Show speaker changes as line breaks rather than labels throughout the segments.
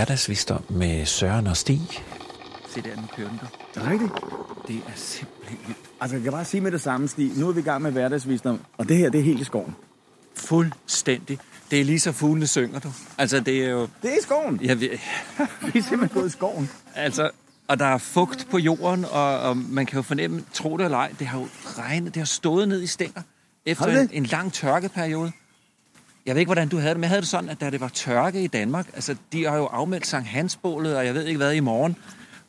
hverdagsvisdom med Søren og Stig.
Se der, nu kører den du.
Er det rigtigt?
Det er simpelthen vildt.
Altså, jeg kan bare sige med det samme, Stig. Nu er vi i gang med hverdagsvisdom, og det her, det er helt i skoven.
Fuldstændig. Det er lige så fuglene synger, du. Altså, det er jo...
Det er i skoven.
Jeg ved,
Vi er simpelthen gået i skoven.
altså, og der er fugt på jorden, og, og man kan jo fornemme, tro det eller ej, det har jo regnet, det har stået ned i stænger efter en, en lang tørkeperiode. Jeg ved ikke, hvordan du havde det, men jeg havde det sådan, at da det var tørke i Danmark, altså, de har jo afmeldt Sankt Hansbålet, og jeg ved ikke hvad i morgen,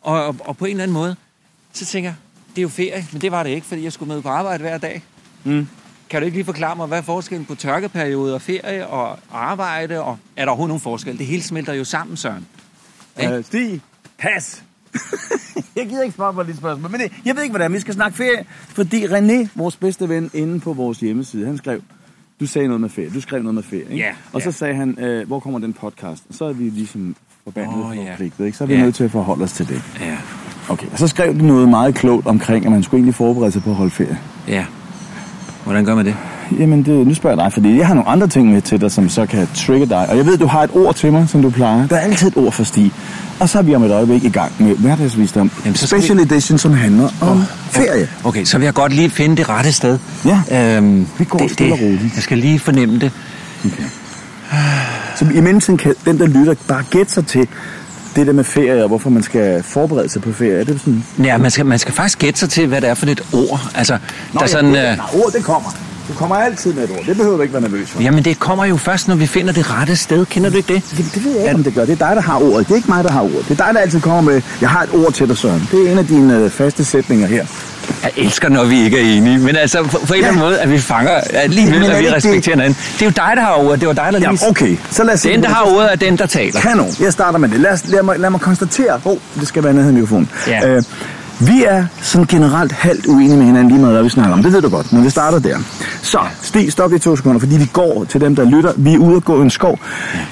og, og, og på en eller anden måde, så tænker jeg, det er jo ferie, men det var det ikke, fordi jeg skulle med på arbejde hver dag.
Mm.
Kan du ikke lige forklare mig, hvad er forskellen på tørkeperiode og ferie og arbejde? Og er der overhovedet nogen forskel? Det hele smelter jo sammen, Søren. Ikke?
Øh, Stig, pas. jeg gider ikke svare på dit spørgsmål, men det, jeg ved ikke, hvordan vi skal snakke ferie. Fordi René, vores bedste ven, inde på vores hjemmeside, han skrev, du sagde noget med ferie, du skrev noget med ferie, ikke?
Ja,
Og så
ja.
sagde han, øh, hvor kommer den podcast? Og så er vi ligesom forbandet oh,
ja.
forpligtet, ikke? Så er vi
Ja.
nødt til at forholde os til det.
Ja.
Okay, og så skrev du noget meget klogt omkring, at man skulle egentlig forberede sig på at holde ferie.
Ja. Hvordan gør man det?
Jamen, det, nu spørger jeg dig, fordi jeg har nogle andre ting med til dig, som så kan trigge dig. Og jeg ved, du har et ord til mig, som du plejer. Der er altid et ord for Stig. Og så er vi om et øjeblik i gang med hverdagsvisdom.
Jamen, så
Special edition, som handler om ferie.
Okay, så vil jeg godt lige finde det rette sted.
Ja.
Øhm,
Vi går
det,
stille og roligt.
Jeg skal lige fornemme det.
Okay. Så i mellemtiden kan den, der lytter, bare gætte sig til det der med ferie, og hvorfor man skal forberede sig på ferie. Er det sådan...
Ja, man skal, man skal faktisk gætte sig til, hvad det er for et ord. Altså,
Nå,
der er sådan...
ja,
Øh,
det, ord, det kommer. Du kommer altid med et ord. Det behøver du ikke være nervøs for.
jamen, det kommer jo først, når vi finder det rette sted. Kender du ikke det?
Det, det ved jeg ikke, om det gør. Det er dig, der har ordet. Det er ikke mig, der har ordet. Det er dig, der altid kommer med, jeg har et ord til dig, Søren. Det er en af dine øh, faste sætninger her.
Jeg elsker, når vi ikke er enige, men altså på, på en eller anden måde, at vi fanger alligevel, at vi respekterer hinanden. Det er jo dig, der har ordet. Det var dig, der lige...
Ja, okay. Så lad os
Den, der har
det.
ordet, er den, der taler.
Kanon. Jeg starter med det. Lad, os, lad, mig, lad mig konstatere. Åh, oh, det skal være nede i mikrofonen.
Ja.
Øh, vi er sådan generelt halvt uenige med hinanden lige meget, hvad vi snakker om. Det ved du godt, men vi starter der. Så, Stig, stop i to sekunder, fordi vi går til dem, der lytter. Vi er ude og gå i en skov.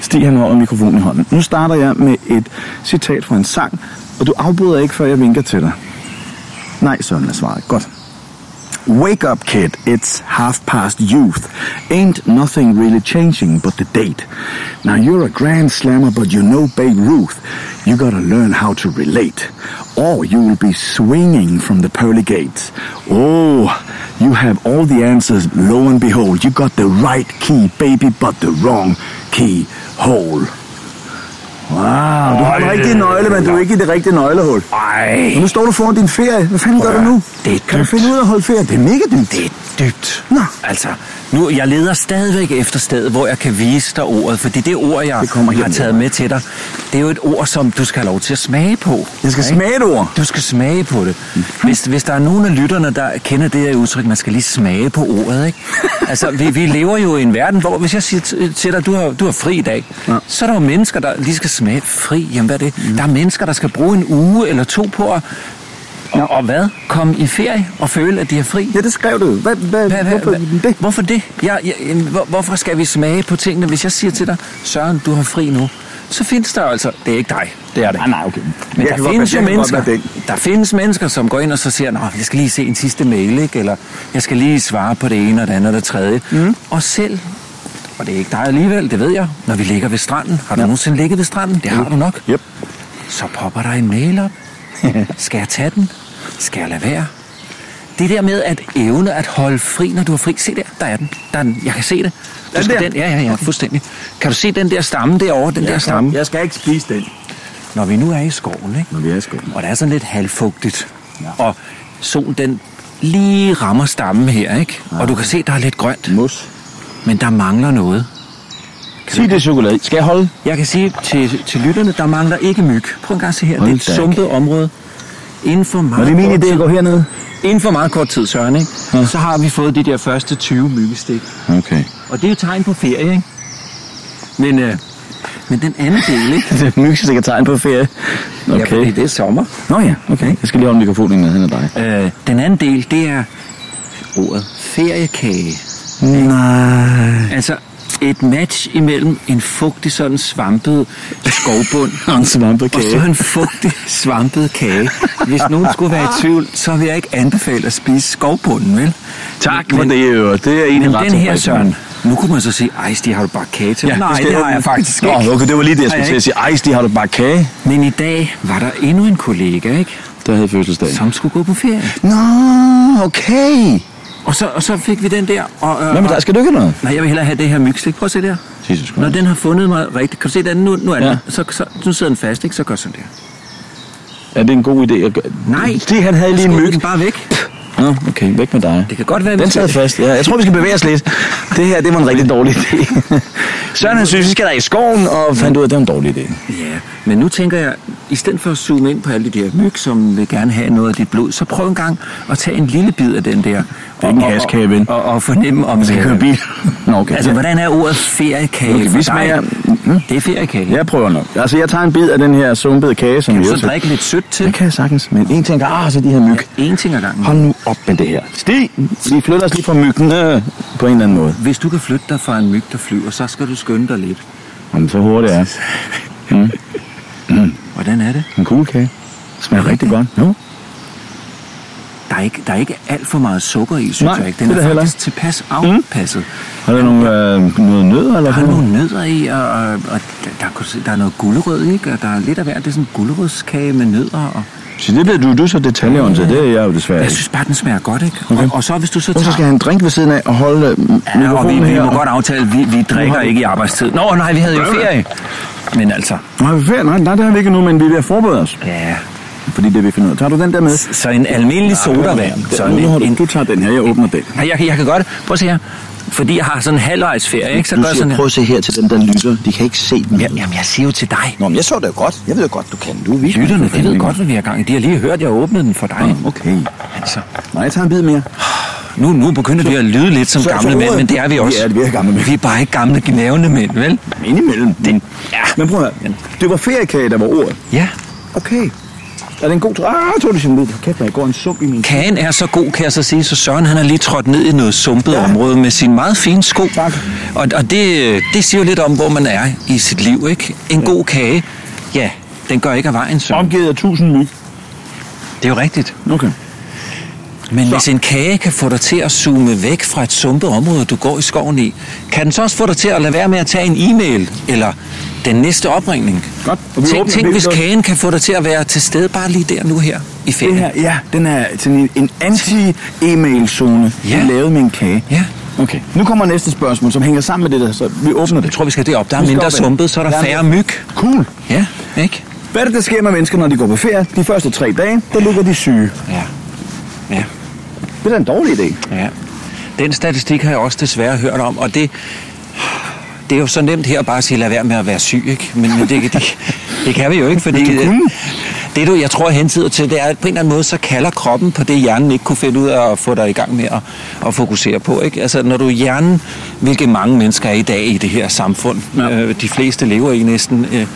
Stig, han holder mikrofonen i hånden. Nu starter jeg med et citat fra en sang, og du afbryder ikke, før jeg vinker til dig. Nej, sådan er svaret. Godt. Wake up, kid. It's half past youth. Ain't nothing really changing but the date. Now you're a grand slammer, but you know Babe Ruth. You gotta learn how to relate. Or you will be swinging from the pearly gates. Oh, you have all the answers. Lo and behold, you got the right key, baby, but the wrong key hole. Wow, du har den rigtige nøgle, men du er ikke i det rigtige nøglehul.
Ej,
nu står du foran din ferie. Hvad fanden gør du nu?
Det er
kan du
dybt.
finde ud af at holde ferie? Det er mega dybt.
det er dybt.
Nå.
Altså, nu, jeg leder stadigvæk efter stedet, hvor jeg kan vise dig ordet, fordi det ord, jeg
Det kommer
har taget med til dig, det er jo et ord, som du skal have lov til at smage på.
Jeg skal
Ikke?
smage et ord.
Du skal smage på det. Hvis, hvis der er nogen af lytterne, der kender det her udtryk, man skal lige smage på ordet, ikke? Altså, vi, vi lever jo i en verden, hvor hvis jeg siger til dig, du har, du har fri i dag,
Ja.
så er der jo mennesker, der lige skal smage fri. Jamen, hvad er det? Der er mennesker, der skal bruge en uge eller to på at og, og hvad? Komme i ferie og føle, at de er fri?
Ja, det skrev du. Hvad, hvad,
Hvad,
hvorfor
hvad,
det?
Hvorfor det? Jeg, jeg, hvor, hvorfor skal vi smage på tingene? Hvis jeg siger til dig, Søren, du har fri nu, så findes der altså, det er ikke dig, det er det.
Nej, nej, okay.
Men
Jeg
der findes jo mennesker, der findes mennesker, som går ind og så siger, Nå, jeg skal lige se en sidste mail, ikke? eller jeg skal lige svare på det ene og det andet og det tredje. Mm. Og selv, og det er ikke dig alligevel, det ved jeg, når vi ligger ved stranden, har du ja. nogensinde ligget ved stranden? Det har du nok.
Yep.
Så popper der en mail op. Skal jeg tage den? Skal jeg lade være? Det der med at evne at holde fri, når du er fri. Se der, der er den. Der er den. Jeg kan se det.
Den
skal
der?
den, ja, ja, ja, fuldstændig. Kan du se den der stamme derovre, den der stamme?
Jeg skal ikke spise den,
Når vi nu er i skoven, ikke?
når vi er i skoven.
og det er sådan lidt halvfugtigt,
Ja.
og solen den lige rammer stammen her, ikke? Og du kan se, der er lidt grønt,
Mus.
men der mangler noget.
Sig det chokolade. Skal jeg holde?
Jeg kan sige til, til lytterne, der mangler ikke myg. Prøv en gang at se her.
Hold
det er et sumpet område. Inden for meget,
det er min idé at gå herned.
inden for meget kort tid, Søren, ikke?
Ja.
så har vi fået de der første 20 myggestik.
Okay.
Og det er jo tegn på ferie, ikke? Men, øh, men den anden del, ikke?
Det er myggesikkert tegn på ferie.
Ja, fordi
Okay.
det er sommer.
Nå ja, okay. Jeg skal lige holde mikrofonen ned hen ad dig.
Øh, den anden del, det er ordet feriekage.
Nej.
Altså et match imellem en fugtig sådan svampet skovbund
Og en svampekage.
og så en fugtig svampet kage. Hvis nogen skulle være i tvivl, så vil jeg ikke anbefale at spise skovbunden, vel?
Tak for
Men-
det, jo. Det er egentlig
Men
ret
den her. Søren, Nu kunne man så sige, ej, Stig, har du bare kage til? Nej,
skal
det har jeg faktisk ikke.
Nå, okay, det var lige det, jeg skulle til at sige. Ej, Stig, har du bare kage?
Men i dag var der endnu en kollega, ikke?
Der havde fødselsdag.
Som skulle gå på ferie.
Nå, okay.
Og så, og så fik vi den der. Og, øh,
med
og-
dig? Skal du ikke noget?
Nej, jeg vil hellere have det her mygstik. Prøv at se der.
Jesus
Når den har fundet mig rigtigt. Kan du se den? Nu, nu er den.
Ja.
Ja. Så, så, nu sidder den fast, ikke? Så gør sådan der.
Er det en god idé at gøre?
Nej.
Det, han havde lige en myg.
bare væk.
Nå, okay, væk med dig.
Det kan godt være,
Den sad fast. Ja, jeg tror, vi skal bevæge os lidt. Det her, det var en rigtig dårlig idé. Søren, han synes, vi skal der i skoven, og fandt ud af, at det var en dårlig idé.
Ja, men nu tænker jeg, i stedet for at zoome ind på alle de der myg, som vil gerne have noget af dit blod, så prøv en gang at tage en lille bid af den der.
er ikke en
og-
haskage, ven.
Og, og, fornemme, om det
køre bil? Nå, okay.
Altså,
ja.
hvordan er ordet feriekage
Okay, vi smager-
dig? Det er feriekage.
Jeg prøver nok. Altså, jeg tager en bid af den her sumpede kage, som
Kan
vi
du
også...
så drikke lidt sødt til?
Det kan jeg sagtens, men en ting, ah, så de her myg.
En ting ad gangen.
Hold nu op med det her. Stig, vi flytter os lige fra myggene på en eller anden måde.
Hvis du kan flytte dig fra en myg, der flyver, så skal du skynde dig lidt.
Jamen, så hurtigt er
Hvordan er det?
en kuglekage. Smager rigtig godt. Jo.
Der er ikke, der er ikke alt for meget sukker i, synes
Nej,
jeg ikke. Den
det er
er
der heller
faktisk tilpas afpasset.
Har der nogle, øh, noget nødder eller
Der er nogle nødder i, og, og, og der, der er noget gulerød, ikke? Og der er lidt af hvert. Det er sådan en gulerødskage med nødder. Og
Så det bliver du, du så detaljeorienteret. Det er jeg jo desværre
jeg synes bare, den smager godt, ikke?
Okay.
Og, og så hvis du så
Og så
tager...
skal han en drink ved siden af og holde øh,
Ja, og vi, vi
her.
må godt aftale, vi, vi drikker
har vi-
ikke i arbejdstid. Nå, nej, vi havde jo ferie. Men altså,
Nej, vi er ferie. nej, nej, det har vi ikke nu, men vi er ved at forberede os.
ja.
Fordi det vi finder ud af. Tager du den der med?
Så en almindelig sodavand. Så
har
en,
du,
en,
du tager den her, jeg åbner den.
Ja, jeg, kan- jeg kan godt. Prøv at se her. Fordi jeg har sådan en halvvejsferie, ikke? Så
du
gør
siger,
sådan
prøv
her.
at se her til dem, der lytter. De kan ikke se den.
Ja, jamen, jeg siger jo til dig.
Nå, men jeg så det jo godt. Jeg ved jo godt, du kan. Du er vild.
Lytterne, de ved godt, hvad vi har gang i. De har lige hørt, at jeg åbnede den for dig.
Ah, okay.
Altså,
Nej, jeg tager en bid mere.
nu, nu begynder vi at lyde lidt som
så-
gamle
så
mænd, men det er vi også.
Er- vi er gamle mænd.
Vi er bare ikke gamle gnævende mænd, vel?
Indimellem. Den.
Ja.
Men prøv at høre. Det var feriekage, der var ordet.
Ja.
Okay. Er det en god... Ah, jeg tog det sin lyd. Kæft, jeg går en sump i min...
Kagen er så god, kan jeg så sige, så Søren han har lige trådt ned i noget sumpet
Ja.
ja. område med sine meget fine sko.
Tak.
Og, og det, det siger jo lidt om, hvor man er i sit liv, ikke? En god kage, ja, den gør ikke af vejen, Søren.
Omgivet af tusind myg.
Det er jo rigtigt.
Okay.
Men
Så-
hvis en kage kan få dig til at zoome væk fra et sumpet område, du går i skoven i, kan den så også få dig til at lade være med at tage en e-mail eller den næste opringning?
Godt. Og vi
Tænk,
åbner
tænk hvis kagen kan få dig til at være til stede bare lige der nu her i
Det
ferien.
her, ja, den er sådan en, en anti-e-mail-zone.
Ja.
Lavet med en kage.
Ja.
Okay. Nu kommer næste spørgsmål, som hænger sammen med det der, så vi åbner det.
Jeg tror, vi skal derop. Der er mindre sumpet, så er der
Ja,
færre myg.
Cool.
Ja, ikke?
Hvad er det, der sker med mennesker, når de går på ferie? De første tre dage, der ligger de syge.
Ja. Ja.
Det er da en dårlig idé.
Ja. Den statistik har jeg også desværre hørt om, og det, det er jo så nemt her at bare sige, lad være med at være syg, ikke? Men, men det, det, det kan vi jo ikke, fordi...
du kunne.
Det, du, jeg tror, hentyder til, det er, at på en eller anden måde, så kalder kroppen på det, hjernen ikke kunne finde ud af at få dig i gang med at, at fokusere på. Ikke? Altså, når du er hjernen, hvilket mange mennesker er i dag i det her samfund,
Ja.
øh, de fleste lever i næsten øh,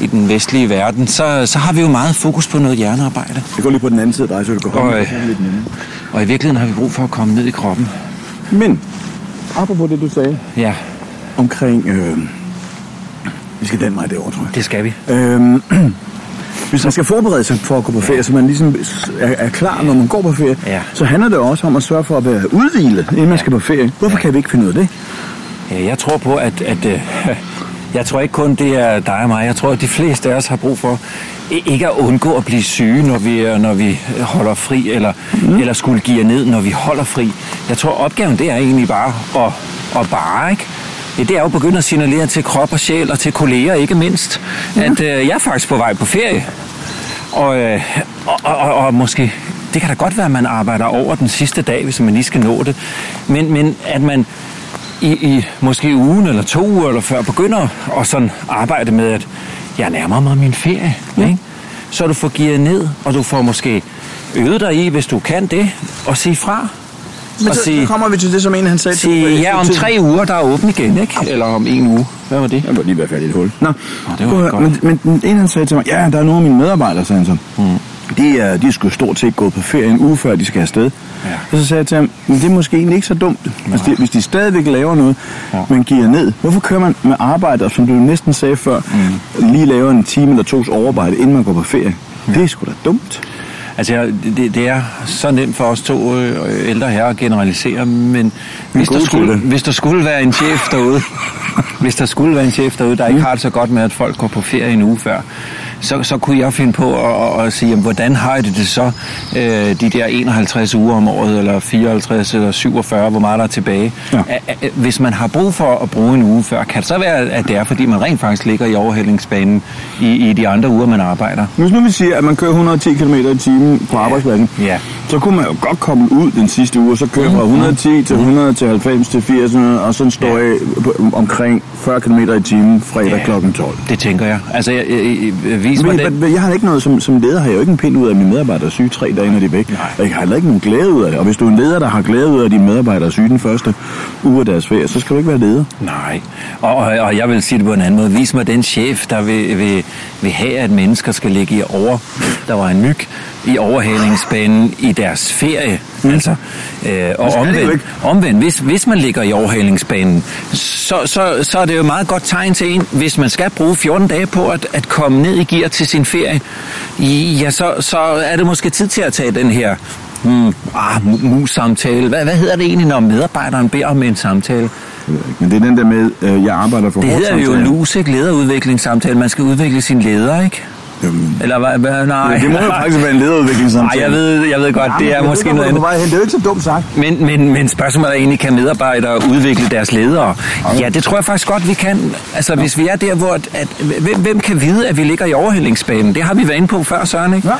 i den vestlige verden, så, så har vi jo meget fokus på noget hjernearbejde.
Jeg går lige på den anden side af dig, så du kan holde
Og,
lidt nemmere.
Og i virkeligheden har vi brug for at komme ned i kroppen.
Men, apropos det, du sagde
Ja,
omkring... Øh, vi skal den vej derovre, tror jeg.
det skal vi.
Øhm, hvis man skal forberede sig for at gå på ferie, så man ligesom er, er klar, når man går på ferie,
Ja.
så handler det også om at sørge for at være udhvilet, inden man skal på ferie. Hvorfor kan vi ikke finde ud af det?
Ja, jeg tror på, at, at øh, jeg tror ikke kun det er dig og mig. Jeg tror, at de fleste af os har brug for ikke at undgå at blive syge, når vi, øh, når vi holder fri, eller, mm. eller skulle give ned, når vi holder fri. Jeg tror, opgaven det er egentlig bare at, at bare, ikke? Ja, det er jo at begynde at signalere til krop og sjæl og til kolleger, ikke mindst, mm. at øh, jeg er faktisk på vej på ferie. Og, øh, og, og, og, og måske, det kan da godt være, at man arbejder over den sidste dag, hvis man lige skal nå det. Men, men at man i, i måske ugen eller to uger eller før begynder at sådan arbejde med, at jeg nærmer mig min ferie. Ja. Ikke? Så du får gearet ned, og du får måske øvet dig i, hvis du kan det, og sige fra.
Men
og
så,
sige,
så kommer vi til det, som en han sagde til
sige
et
ja, om tre uger, der er åben igen, ikke? Eller om en uge. Hvad var det?
Jeg må lige være færdig i et hul. Nå,
det var
prøv at
godt.
men, men en han sagde til mig, ja, der er nogle af mine medarbejdere, sagde han så. Mm. De, er, de sgu stort set gået på ferie en uge før, de skal afsted.
Ja.
Og så sagde jeg til ham, men det er måske egentlig ikke så dumt, hvis de, hvis de stadigvæk laver noget, ja.
Ja.
men giver ned. Hvorfor kører man med arbejder, som du næsten sagde før, mm. lige laver en time eller tos overarbejde, inden man går på ferie? Ja. Det er sgu da dumt.
Altså, jeg- det, det er så nemt for os to øh, ældre herrer at generalisere, men hvis der, skulle, hvis der skulle være en chef derude, hvis der skulle være en chef derude, der
Mm.
ikke har det så godt med, at folk går på ferie en uge før, så, så kunne jeg finde på at, at, sige, jamen, hvordan har I det, det så, øh, de der 51 uger om året, eller 54 eller 47, hvor meget der er tilbage.
Ja.
Hvis man har brug for at bruge en uge før, kan det så være, at det er, fordi man rent faktisk ligger i overhældingsbanen i, i de andre uger, man arbejder?
Hvis nu vi siger, at man kører 110 km i timen på arbejdspladsen,
Ja.
Så kunne man jo godt komme ud den sidste uge, og så køre fra 110 til 100 til 90 til 80, og sådan stå af på- omkring 40 km i timen fredag
Ja.
kl. 12.
Det tænker jeg. Altså, jeg, jeg, jeg, vis mig
Men,
den.
jeg har ikke noget, som, som leder har jeg jo ikke en pind ud af, at mine medarbejdere er syge tre dage, når de er væk.
Nej.
Og jeg har heller ikke nogen glæde ud af det. Og hvis du er en leder, der har glæde ud af, at dine medarbejdere er syge den første uge af deres ferie, så skal du ikke være leder.
Nej, og, og, og jeg vil sige det på en anden måde. Vis mig den chef, der vil, vil, vil have, at mennesker skal ligge i over, der var en myg, i overhalingsbanen i deres ferie. Mm. Altså, øh, og omvendt, omvendt hvis, hvis man ligger i overhalingsbanen, så, så, så er det jo et meget godt tegn til en, hvis man skal bruge 14 dage på at, at komme ned i gear til sin ferie, ja, så, så er det måske tid til at tage den her hmm, ah, mu- mus-samtale. Hvad, hvad hedder det egentlig, når medarbejderen beder om en samtale?
Men det er den der med, øh, jeg arbejder for
Det hedder jo. LUS, ikke? Lederudviklingssamtale. Man skal udvikle sin leder, ikke?
Jamen,
Eller hvad? hvad nej.
Ja, det må jo faktisk være en lederudviklingssamtale.
Nej, jeg ved, jeg ved godt, det er måske
ved
noget andet.
vej. Det er jo ikke så dumt sagt.
Men, men, men spørgsmålet er egentlig, kan medarbejdere udvikle deres ledere? Ja, det tror jeg faktisk godt, vi kan. Altså, hvis vi er der, hvor... At, at, hvem, hvem kan vide, at vi ligger i overhældingsbanen? Det har vi været inde på før, Søren, ikke?
Ja.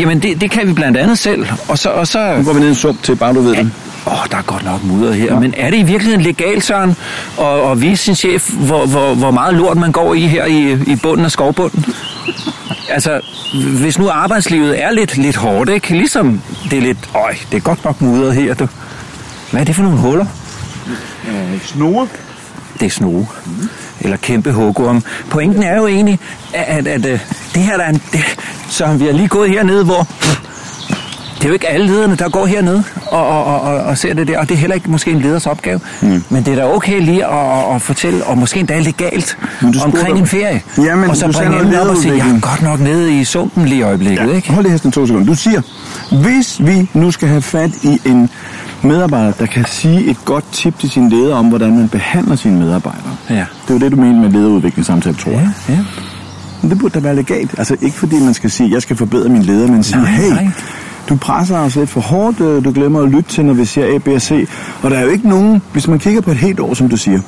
Jamen, det, det kan vi blandt andet selv. Og så... Og så
Nu går vi ned i en sump til, bare du ved det.
Åh, oh, der er godt nok mudder her. Ja. Men er det i virkeligheden legalt, Søren, at, at vise sin chef, hvor, hvor, hvor meget lort man går i her i, i bunden af skovbunden? Altså, hvis nu arbejdslivet er lidt, lidt hårdt, ikke? Ligesom det er lidt... Øj, det er godt nok mudret her, du. Hvad er det for nogle huller?
Snore.
Det er snoge. Eller kæmpe hugorm. Pointen er jo egentlig, at, at, at øh, det her der er en... Det, så vi har lige gået hernede, hvor... Det er jo ikke alle lederne, der går hernede og, og, og, og, og ser det der, og det er heller ikke måske en leders opgave. Mm. Men det er da okay lige at, at, at fortælle, og måske endda legalt,
Men du spurgte
omkring
om-
en ferie.
Jamen,
og så bringe emnet op og sige, jeg er godt nok nede i sumpen lige i øjeblikket, ikke?
Hold det hesten to sekunder. Du siger, hvis vi nu skal have fat i en medarbejder, der kan sige et godt tip til sin leder om, hvordan man behandler sine medarbejdere.
Ja.
Det er jo det, du mener med lederudviklingssamtale, tror jeg.
Ja, ja.
Men det burde da være legalt. Altså ikke fordi man skal sige, jeg skal forbedre min leder, men sige,
Nej,
hey,
nej.
Du presser os lidt for hårdt, øh, du glemmer at lytte til, når vi siger A, B og C. Og der er jo ikke nogen, hvis man kigger på et helt år, som du siger,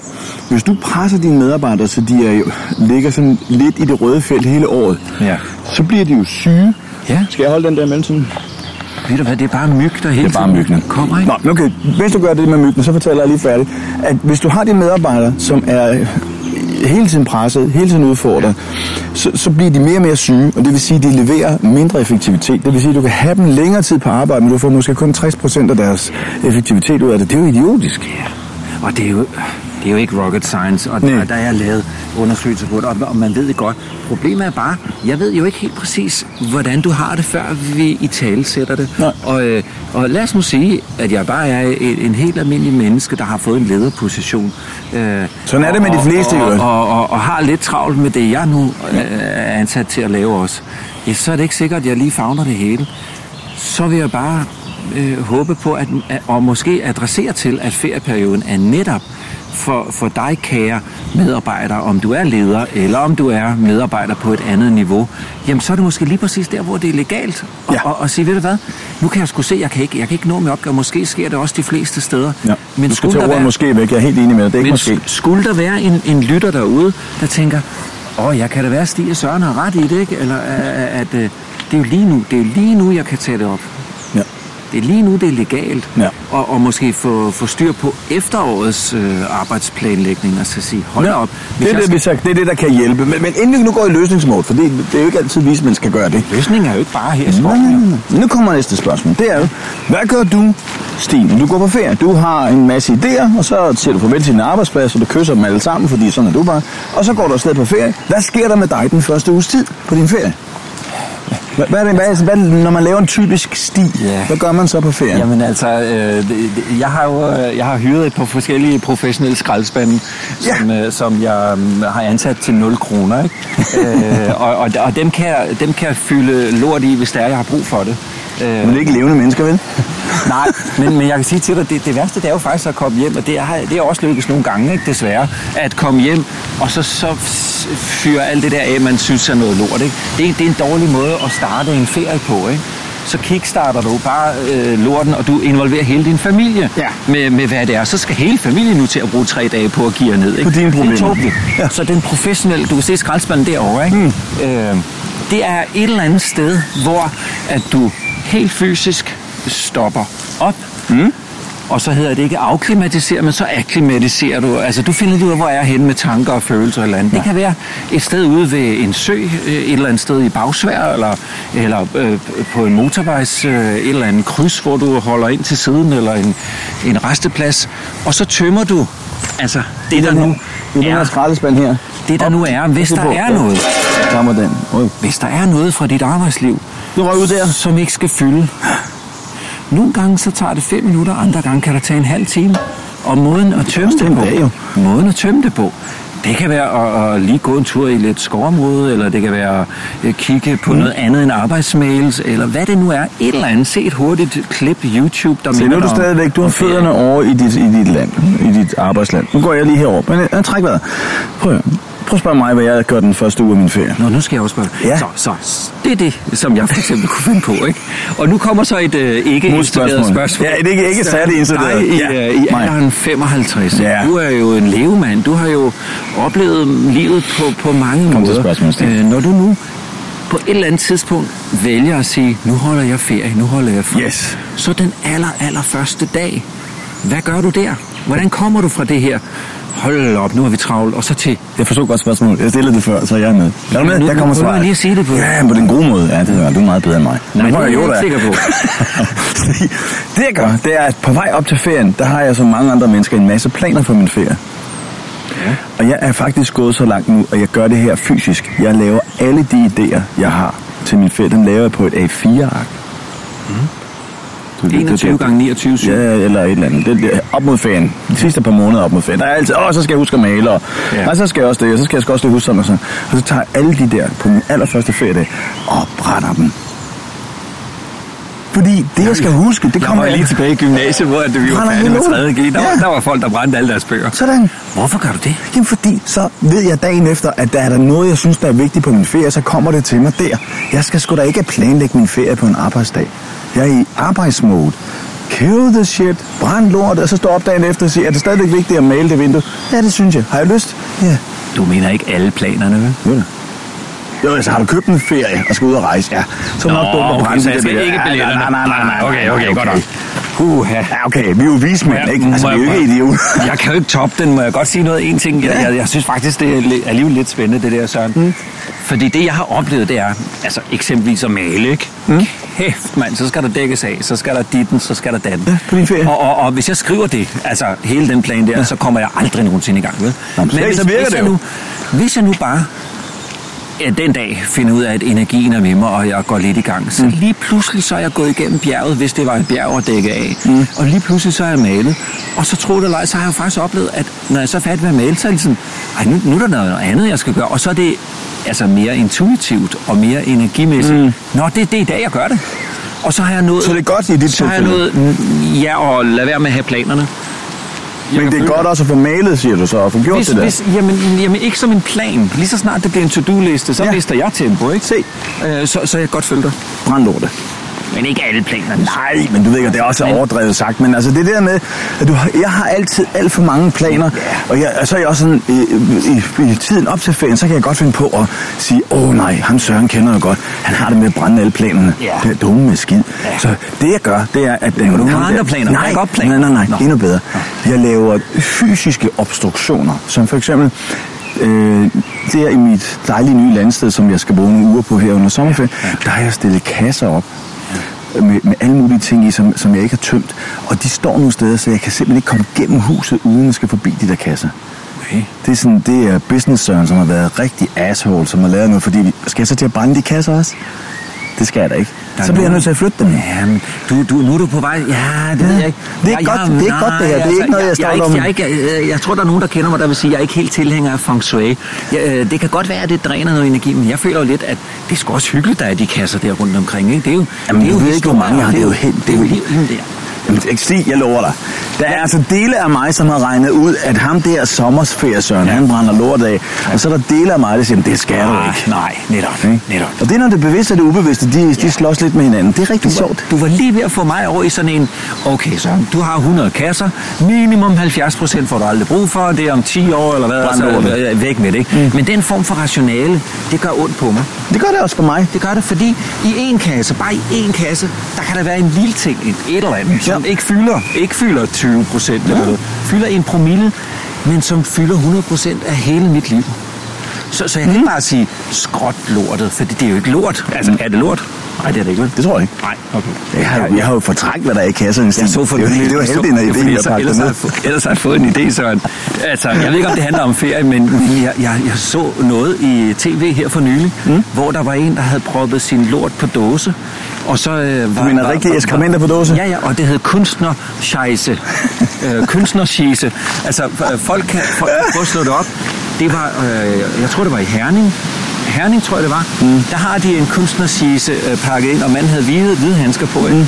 hvis du presser dine medarbejdere, så de er jo, ligger sådan lidt i det røde felt hele året,
Ja.
så bliver de jo syge.
Ja.
Skal jeg holde den der mellemtiden?
Ved du hvad, det er bare myg, der hele
Det er bare myggene.
kommer, ikke?
Nå, okay. Hvis du gør det med myggene, så fortæller jeg lige færdigt. At hvis du har dine medarbejdere, som er hele tiden presset, hele tiden udfordret, så, så bliver de mere og mere syge, og det vil sige, at de leverer mindre effektivitet. Det vil sige, at du kan have dem længere tid på arbejde, men du får måske kun 60% af deres effektivitet ud af det. Det er jo idiotisk.
Og det er jo, det er jo ikke rocket science, og der, der er lavet undersøgelser på det, og, og man ved det godt. Problemet er bare, jeg ved jo ikke helt præcis, hvordan du har det, før vi i tale sætter det.
Nej.
Og, øh, og lad os nu sige, at jeg bare er en, en helt almindelig menneske, der har fået en lederposition. Øh,
Sådan er det med de fleste, i
og, og, og, og, og har lidt travlt med det, jeg nu øh, er ansat til at lave også. Ja, så er det ikke sikkert, at jeg lige fagner det hele. Så vil jeg bare øh, håbe på, at, at, og måske adressere til, at ferieperioden er netop for, for dig, kære medarbejder, om du er leder, eller om du er medarbejder på et andet niveau, jamen så er det måske lige præcis der, hvor det er legalt. Og,
Ja.
og, og sige, ved du hvad, nu kan jeg sgu se, jeg kan ikke, jeg kan ikke nå med opgave, måske sker det også de fleste steder.
Ja.
Men
du skal tage ordet måske væk. Jeg er helt enig med dig. Det er ikke måske.
sk- skulle der være en, en lytter derude, der tænker, åh, jeg kan da være, at Stig og Søren har ret i det, ikke? Eller øh, at øh, det er jo lige nu, det er jo lige nu, jeg kan tage det op.
Ja.
Det er lige nu, det er legalt.
Ja.
Og, og måske få, få styr på efterårets øh, arbejdsplanlægning, og så sige, hold da op.
Det er det, vi
skal-
sagt, det er det, der kan hjælpe. Men, men inden vi nu går i løsningsmål, for det, det er jo ikke altid vismænd skal gøre det.
Løsningen er jo ikke bare her i.
Men nu kommer næste spørgsmål. Det er jo, hvad gør du, Stine? Du går på ferie. Du har en masse idéer, og så siger du farvel til din arbejdsplads, og du kysser dem alle sammen, fordi sådan er du bare. Og så går du afsted på ferie. Hvad sker der med dig den første uges tid på din ferie? Hvad, hvad, hvad, hvad, når man laver en typisk sti,
Ja.
hvad gør man så på ferien?
Jamen altså, øh, jeg har jo øh, jeg har hyret et par forskellige professionelle skraldespande, som, øh, som jeg øh, har ansat til 0 kroner. Ikke? øh, og, og, og dem, kan jeg, dem kan jeg fylde lort i, hvis der er, jeg har brug for det.
Men det er ikke levende mennesker, vel?
Nej, men, men jeg kan sige til dig, det, det værste det er jo faktisk at komme hjem, og det er, det er også lykkedes nogle gange, ikke, desværre, at komme hjem, og så, så fyre alt det der af, man synes er noget lort. Ikke? Det, det er en dårlig måde at starte en ferie på. Ikke? så kickstarter du bare øh, lorten, og du involverer hele din familie
Ja.
med, med, hvad det er. Så skal hele familien nu til at bruge tre dage på at give ned. Ikke?
På dine
Det er
problemer. Ja.
Så den professionelle, du kan se skraldespanden derovre, ikke? Mm. Øh, det er et eller andet sted, hvor at du helt fysisk stopper op, mm. og så hedder det ikke afklimatisere, men så akklimatiserer du. Altså, du finder ud af, hvor jeg er henne med tanker og følelser eller andet. Ja. Det kan være et sted ude ved en sø, øh, et eller andet sted i Bagsvær, eller, eller øh, på en motorvejs, øh, et eller andet kryds, hvor du holder ind til siden, eller en, en resteplads, og så tømmer du altså, det, der nu
I den her
er,
skraldespand her.
det, der nu er, hvis der er noget,
må den.
Hvis der er noget fra dit arbejdsliv,
Du røg ud der.
som ikke skal fylde. Nogle gange så tager det fem minutter, andre gange kan det tage en halv time. Og måden at tømme
Det
det på,
dag, jo.
måden at tømme det på, det kan være at, at lige gå en tur i lidt skovområde, eller det kan være at kigge på mm. noget andet end arbejdsmails, eller hvad det nu er. Et eller andet. Se et hurtigt klip YouTube, der
Se, nu er du stadigvæk, du har fødderne over i dit, i dit land, i dit arbejdsland. Nu går jeg lige herover. Men øh, træk vejret. Prøv. Prøv at spørge mig, hvad jeg gør den første uge af min ferie.
Nå, nu skal jeg også spørge.
Ja.
Så, så, det er det, som jeg for eksempel kunne finde på, ikke? Og nu kommer så et øh, ikke installeret spørgsmål.
Ja, et ikke- ikke særlig installeret.
Dig i,
Ja,
øh, i alderen 55.
Ja.
Du er jo en levemand. Du har jo oplevet livet på, på mange
Kom til
måder.
Stig.
øh, når du nu på et eller andet tidspunkt vælger at sige, nu holder jeg ferie, nu holder jeg fri.
Yes.
Så den aller, aller første dag, hvad gør du der? Hvordan kommer du fra det her? Hold op, nu er vi travlt, og så til
Jeg forstod godt spørgsmålet. Jeg stillede det før, så jeg er med. Er du med?
Nu-
Der
nu
kommer svaret.
lige at sige det på-
Ja, på den gode måde. Ja, det er du er meget bedre end mig.
Nej,
Nu
det er jeg ikke sikker på.
Det jeg gør, det er, at på vej op til ferien, der har jeg som mange andre mennesker en masse planer for min ferie.
Ja.
Og jeg er faktisk gået så langt nu, og jeg gør det her fysisk. Jeg laver alle de idéer, jeg har til min ferie, dem laver jeg på et A4-ark. Mm.
21 gange 29, syv.
Ja, eller et eller andet. Det, det, op mod ferien. De sidste par måneder op mod ferien. Der er altid, åh, så skal jeg huske at male, og
Ja.
nej, så skal jeg også det, og så skal jeg også lige huske sådan og sådan. Og så tager jeg alle de der på min allerførste feriedag og brænder dem. Fordi det, jeg skal huske, det
Jeg
kommer
var lige tilbage i gymnasiet, hvor vi var færdige med
hele
3. G. Der,
Ja.
var, der var folk, der brændte alle deres bøger.
Sådan.
Hvorfor gør du det?
Jamen fordi, så ved jeg dagen efter, at der er der noget, jeg synes, der er vigtigt på min ferie, så kommer det til mig der. Jeg skal sgu da ikke planlægge min ferie på en arbejdsdag. Jeg er i arbejdsmode. Kill the shit, brænd lort, og så står op dagen efter og siger, er det stadigvæk vigtigt at male det vindue? Ja, det synes jeg. Har jeg lyst? Ja.
Du mener ikke alle planerne, vel?
Jo da. Jo, altså har du købt en ferie og skal ud og rejse, ja. Så er det nok dumt at brænde
så
de
jeg
der billetter.
ikke
Ja,
billetterne.
Nej, nej, nej, nej.
Okay, okay, godt nok.
Uha. Ja, okay, vi er jo vismænd,
Ja,
ikke? Altså,
må
vi er jo
jeg-
ikke idioter.
Jeg kan jo ikke toppe den. Må jeg godt sige noget? En ting, jeg,
Ja.
jeg, jeg synes faktisk, det er li- alligevel lidt spændende, det der, Søren. Mm. Fordi det, jeg har oplevet, det er, altså eksempelvis at male, ikke? Mm. Kæft, mand, så skal der dækkes af, så skal der ditten, så skal der datten.
Ja, på din ferie.
Og, og, og hvis jeg skriver det, altså hele den plan der, ja. så kommer jeg aldrig nogensinde i gang, vel?
Nå, men slet ikke, så virker
hvis,
det
jeg
jo.
nu, hvis jeg nu bare ja, den dag finder ud af, at energien er med mig, og jeg går lidt i gang. Så mm. lige pludselig så er jeg gået igennem bjerget, hvis det var et bjerg at dække af. Mm. Og lige pludselig så er jeg malet. Og så tro det eller så har jeg faktisk oplevet, at når jeg så er færdig med at male, så er det sådan, Ej, nu, nu er der noget andet, jeg skal gøre. Og så er det altså mere intuitivt og mere energimæssigt. Mm. Nå, det, det er i dag, jeg gør det. Og så har jeg nået...
Så det er godt i dit
Så har jeg nået, ja, og lad være med at have planerne.
Men det er godt også at få malet, siger du så, og få gjort
hvis,
det der.
hvis, jamen, jamen, ikke som en plan. Lige så snart det bliver en to-do-liste, så
Ja.
mister jeg tempo, ikke?
Se.
Øh, så, så jeg godt følge dig.
Brænd lortet.
Men ikke alle planerne.
Nej, men du ved ikke, det er også overdrevet sagt, men altså det der med, at du, har- jeg har altid alt for mange planer, og, jeg, og så er jeg også sådan, i, i, i, tiden op til ferien, så kan jeg godt finde på at sige, åh nej, ham Søren kender jeg godt, han har det med at brænde alle planerne,
Ja.
det er dumme med skid. Så det jeg gør, det er, at...
Laver du
der-
andre planer?
Nej,
Backup-planer?
nej, nej, nej,
Nå.
endnu bedre. Jeg laver fysiske obstruktioner, som for eksempel, øh, der i mit dejlige nye landsted, som jeg skal bruge nogle uger på her under sommerferien, der har jeg stillet kasser op med, med alle mulige ting i, som, som jeg ikke har tømt. Og de står nogle steder, så jeg kan simpelthen ikke komme gennem huset, uden at skal forbi de der kasser.
Okay.
Det er, sådan, det er business som har været rigtig asshole, som har lavet noget, fordi vi, skal jeg så til at brænde de kasser også? Det skal jeg da ikke. Så bliver jeg nødt til at flytte dem.
Jamen, du, du, nu er du på vej. Ja, det
Ja,
ved jeg ikke.
det er
Jeg-
godt-
jeg-
det er ikke godt, det her. Det er
nej,
ikke noget, jeg
jeg,
stolt
er
om.
jeg, ikke, jeg, jeg tror, der er nogen, der kender mig, der vil sige, at jeg er ikke helt tilhænger af feng shui. Jeg, øh, det kan godt være, at det dræner noget energi, men jeg føler jo lidt, at det er sgu også hyggeligt, der er de kasser der rundt omkring. Ikke? Det er jo,
Jamen,
det er
du
jo
ved ikke, hvor mange jeg har. Det er jo helt-
Det er jo livet der.
Stig, jeg lover dig. Der er altså dele af mig, som har regnet ud, at ham der sommersferie, Søren, han brænder lort af. Og så er der dele af mig, der siger, "Men det skal du
Nej,
ikke.
nej, netop.
Ikke?
netop.
Og det er, når det bevidste og det ubevidste, de, de slås lidt med hinanden. Det er rigtig sjovt.
Du var lige ved at få mig over i sådan en, okay så du har 100 kasser, minimum 70 procent får du aldrig brug for, det er om 10 år eller hvad,
Brænd lortet.
så øh, væk med det. Ikke? Men den form for rationale, det gør ondt på mig.
Det gør det også for mig.
Det gør det, fordi i en kasse, bare i en kasse, der kan der være en lille ting, et, et eller andet, som ikke fylder, ikke fylder 20 procent, eller noget, fylder en promille, men som fylder 100 procent af hele mit liv. Så, så jeg kan
Mhm.
ikke bare sige, skråt lortet, for det er jo ikke lort. Altså, er det lort? Nej, det er det ikke, vel?
Det tror jeg ikke.
Nej, okay.
Jeg har, jeg har jo fortrængt, hvad der er i kasserne.
Jeg så for
det, var,
nylig-
det var heldigt,
fordi
ideen pakkede
ellers, har ellers har jeg fået en idé, Søren. Altså, jeg ved ikke, om det handler om ferie, men, men jeg, jeg, jeg så noget i tv her for nylig, mm. hvor der var en, der havde proppet sin lort på dåse. Og så, øh, var,
Du mener
var-
rigtige
var-
ekskrementer på dåse?
Ja, ja, og det hed kunstnerscheisse. øh, kunstnerscheisse. Altså, øh, folk kan, folk kan prøve at slå det op. Det var, øh, jeg tror, det var i Herning. Herning, tror jeg, det var. Mm. Der har de en kunstnerscheisse øh, pakket ind, og manden havde hvide, hvide handsker på. Mm.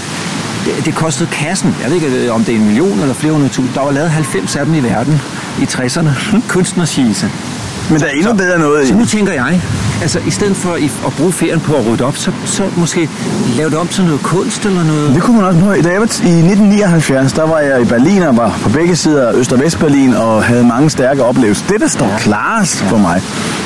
Det, det kostede kassen. Jeg ved ikke, øh, om det er en million eller flere hundrede tusind. Der var lavet 90 af dem i verden i 60'erne. Kunstnerscheisse.
Men der er endnu bedre noget i.
Så nu tænker jeg, altså i stedet for at bruge ferien på at rydde op, så, så måske lave det om til noget kunst eller noget.
Det kunne man også prøve. Da jeg var t- i 1979, der var jeg i Berlin og var på begge sider af Øst- og Vestberlin og havde mange stærke oplevelser. Det, der står klarest for mig,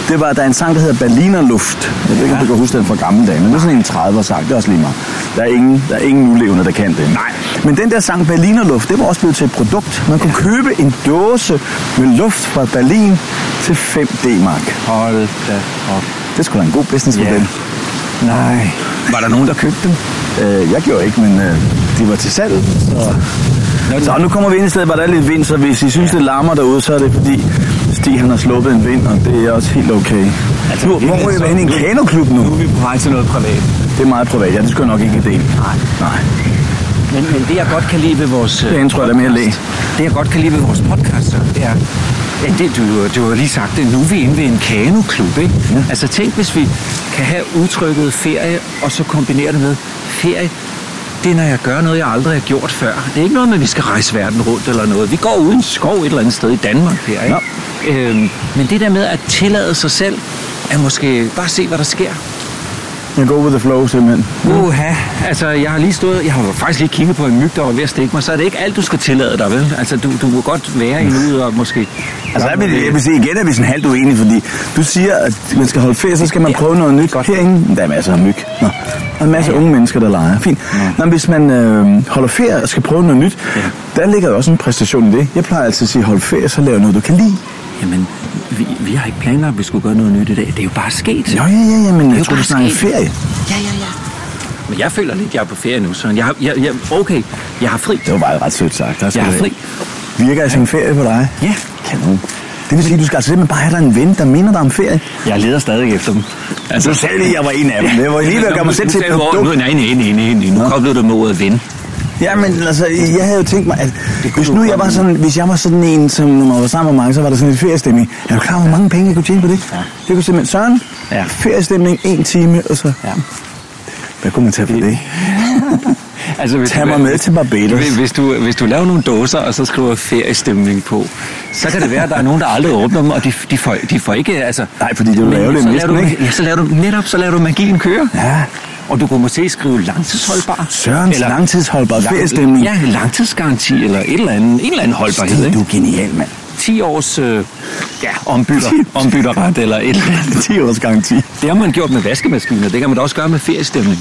det var, der er en sang, der hedder Berliner Luft. Jeg ved ikke, om du kan huske den fra gamle dage, men det er sådan en 30'er sang, det er også lige meget. Der er ingen, der er ingen nulevende, der kan den. Nej. Men den der sang Berliner Luft, det var også blevet til et produkt. Man kunne købe en dåse med luft fra Berlin til 5 D-mark.
Hold da op.
Det skulle da en god businessmodel.
Nej. Var der nogen, der købte dem?
Øh, jeg gjorde ikke, men øh, de var til salg. Så... så nu kommer vi ind i stedet, hvor der er lidt vind, så hvis I synes, det larmer derude, så er det fordi Stig han har sluppet en vind, og det er også helt okay. Altså, nu, hvor ryger vi hen i en kanoklub nu?
Nu er vi på vej til noget privat.
Det er meget privat, ja, det skulle jeg nok ikke dele.
Nej.
Nej.
Men, men det, jeg godt kan lide ved vores... øh,
Det tror jeg, der er mere læ.
Det, jeg godt kan lide ved vores podcast, så, det er... Ja, det, du, du har lige sagt det. Nu er vi inde ved en kanoklub, ikke? Ja. Altså tænk, hvis vi kan have udtrykket ferie, og så kombinere det med ferie. Det er, når jeg gør noget, jeg aldrig har gjort før. Det er ikke noget med, at vi skal rejse verden rundt eller noget. Vi går uden skov et eller andet sted i Danmark her, ikke? Øhm, men det der med at tillade sig selv, at måske bare se, hvad der sker.
Jeg går with the flow, simpelthen.
Uha, altså jeg har lige stået, jeg har faktisk lige kigget på en myg, der var ved at stikke mig, så er det ikke alt, du skal tillade dig, vel? Altså du, du må godt være i nuet og måske...
Altså, jeg vil, jeg vil sige igen, at vi er sådan halvt uenige, fordi du siger, at man skal holde ferie, så skal man prøve noget nyt. Herinde, der er masser af myg. Nå. Der er en masse unge mennesker, der leger. Fint. Nå, men hvis man øh, holder ferie og skal prøve noget nyt, der ligger jo også en præstation i det. Jeg plejer altid at sige, hold ferie, så lav noget, du kan lide.
Jamen, vi, vi har ikke planlagt, at vi skulle gøre noget nyt i dag. Det er jo bare sket.
Jo, ja, ja, ja, men
jo
jeg tror, du snakker ferie.
Ja, ja, ja. Men jeg føler lidt, at jeg er på ferie nu, så jeg, har- jeg, jeg, okay, jeg har fri.
Det var bare ret sødt sagt. Der
Jeg har fri.
Virker jeg som ferie på dig?
Ja.
Kanon. Det vil sige, at du skal altså simpelthen bare have dig en ven, der minder dig om ferie.
Jeg leder stadig efter dem. Altså,
Du sagde lige, at jeg var en af dem. Det var lige ved at gøre mig selv til et
Nu,
produkt.
nej, nej, nej, nej, nej. Nu koblede du med ordet ven.
Ja, men altså, jeg havde jo tænkt mig, at hvis nu jeg var sådan, hvis jeg var sådan en, som når man var sammen med mig, så var der sådan lidt feriestemning. Er du klar, hvor mange penge jeg kunne tjene på det? Ja. Det kunne simpelthen, Søren,
Ja.
feriestemning, en time, og så,
Ja.
hvad kunne man tage for det?
Altså, hvis
Tag mig med til Barbados.
Hvis, du, hvis du laver nogle dåser, og så skriver feriestemning på, så kan det være, at der er nogen, der aldrig åbner dem, og de, de, får, de får ikke... Altså,
Nej, fordi det er
så
næsten, ikke?
Ja, så laver du, netop så laver du magien køre.
Ja.
Og du kunne måske skrive langtidsholdbar.
Sørens langtidsholdbar feriestemning.
Ja, langtidsgaranti, eller et eller andet, en eller anden holdbarhed.
Stig,
Ikke?
du er genial, mand.
10 års øh, ja, ombytter, ombytterret eller et eller andet.
10 års garanti.
Det har man gjort med vaskemaskiner. Det kan man da også gøre med feriestemning.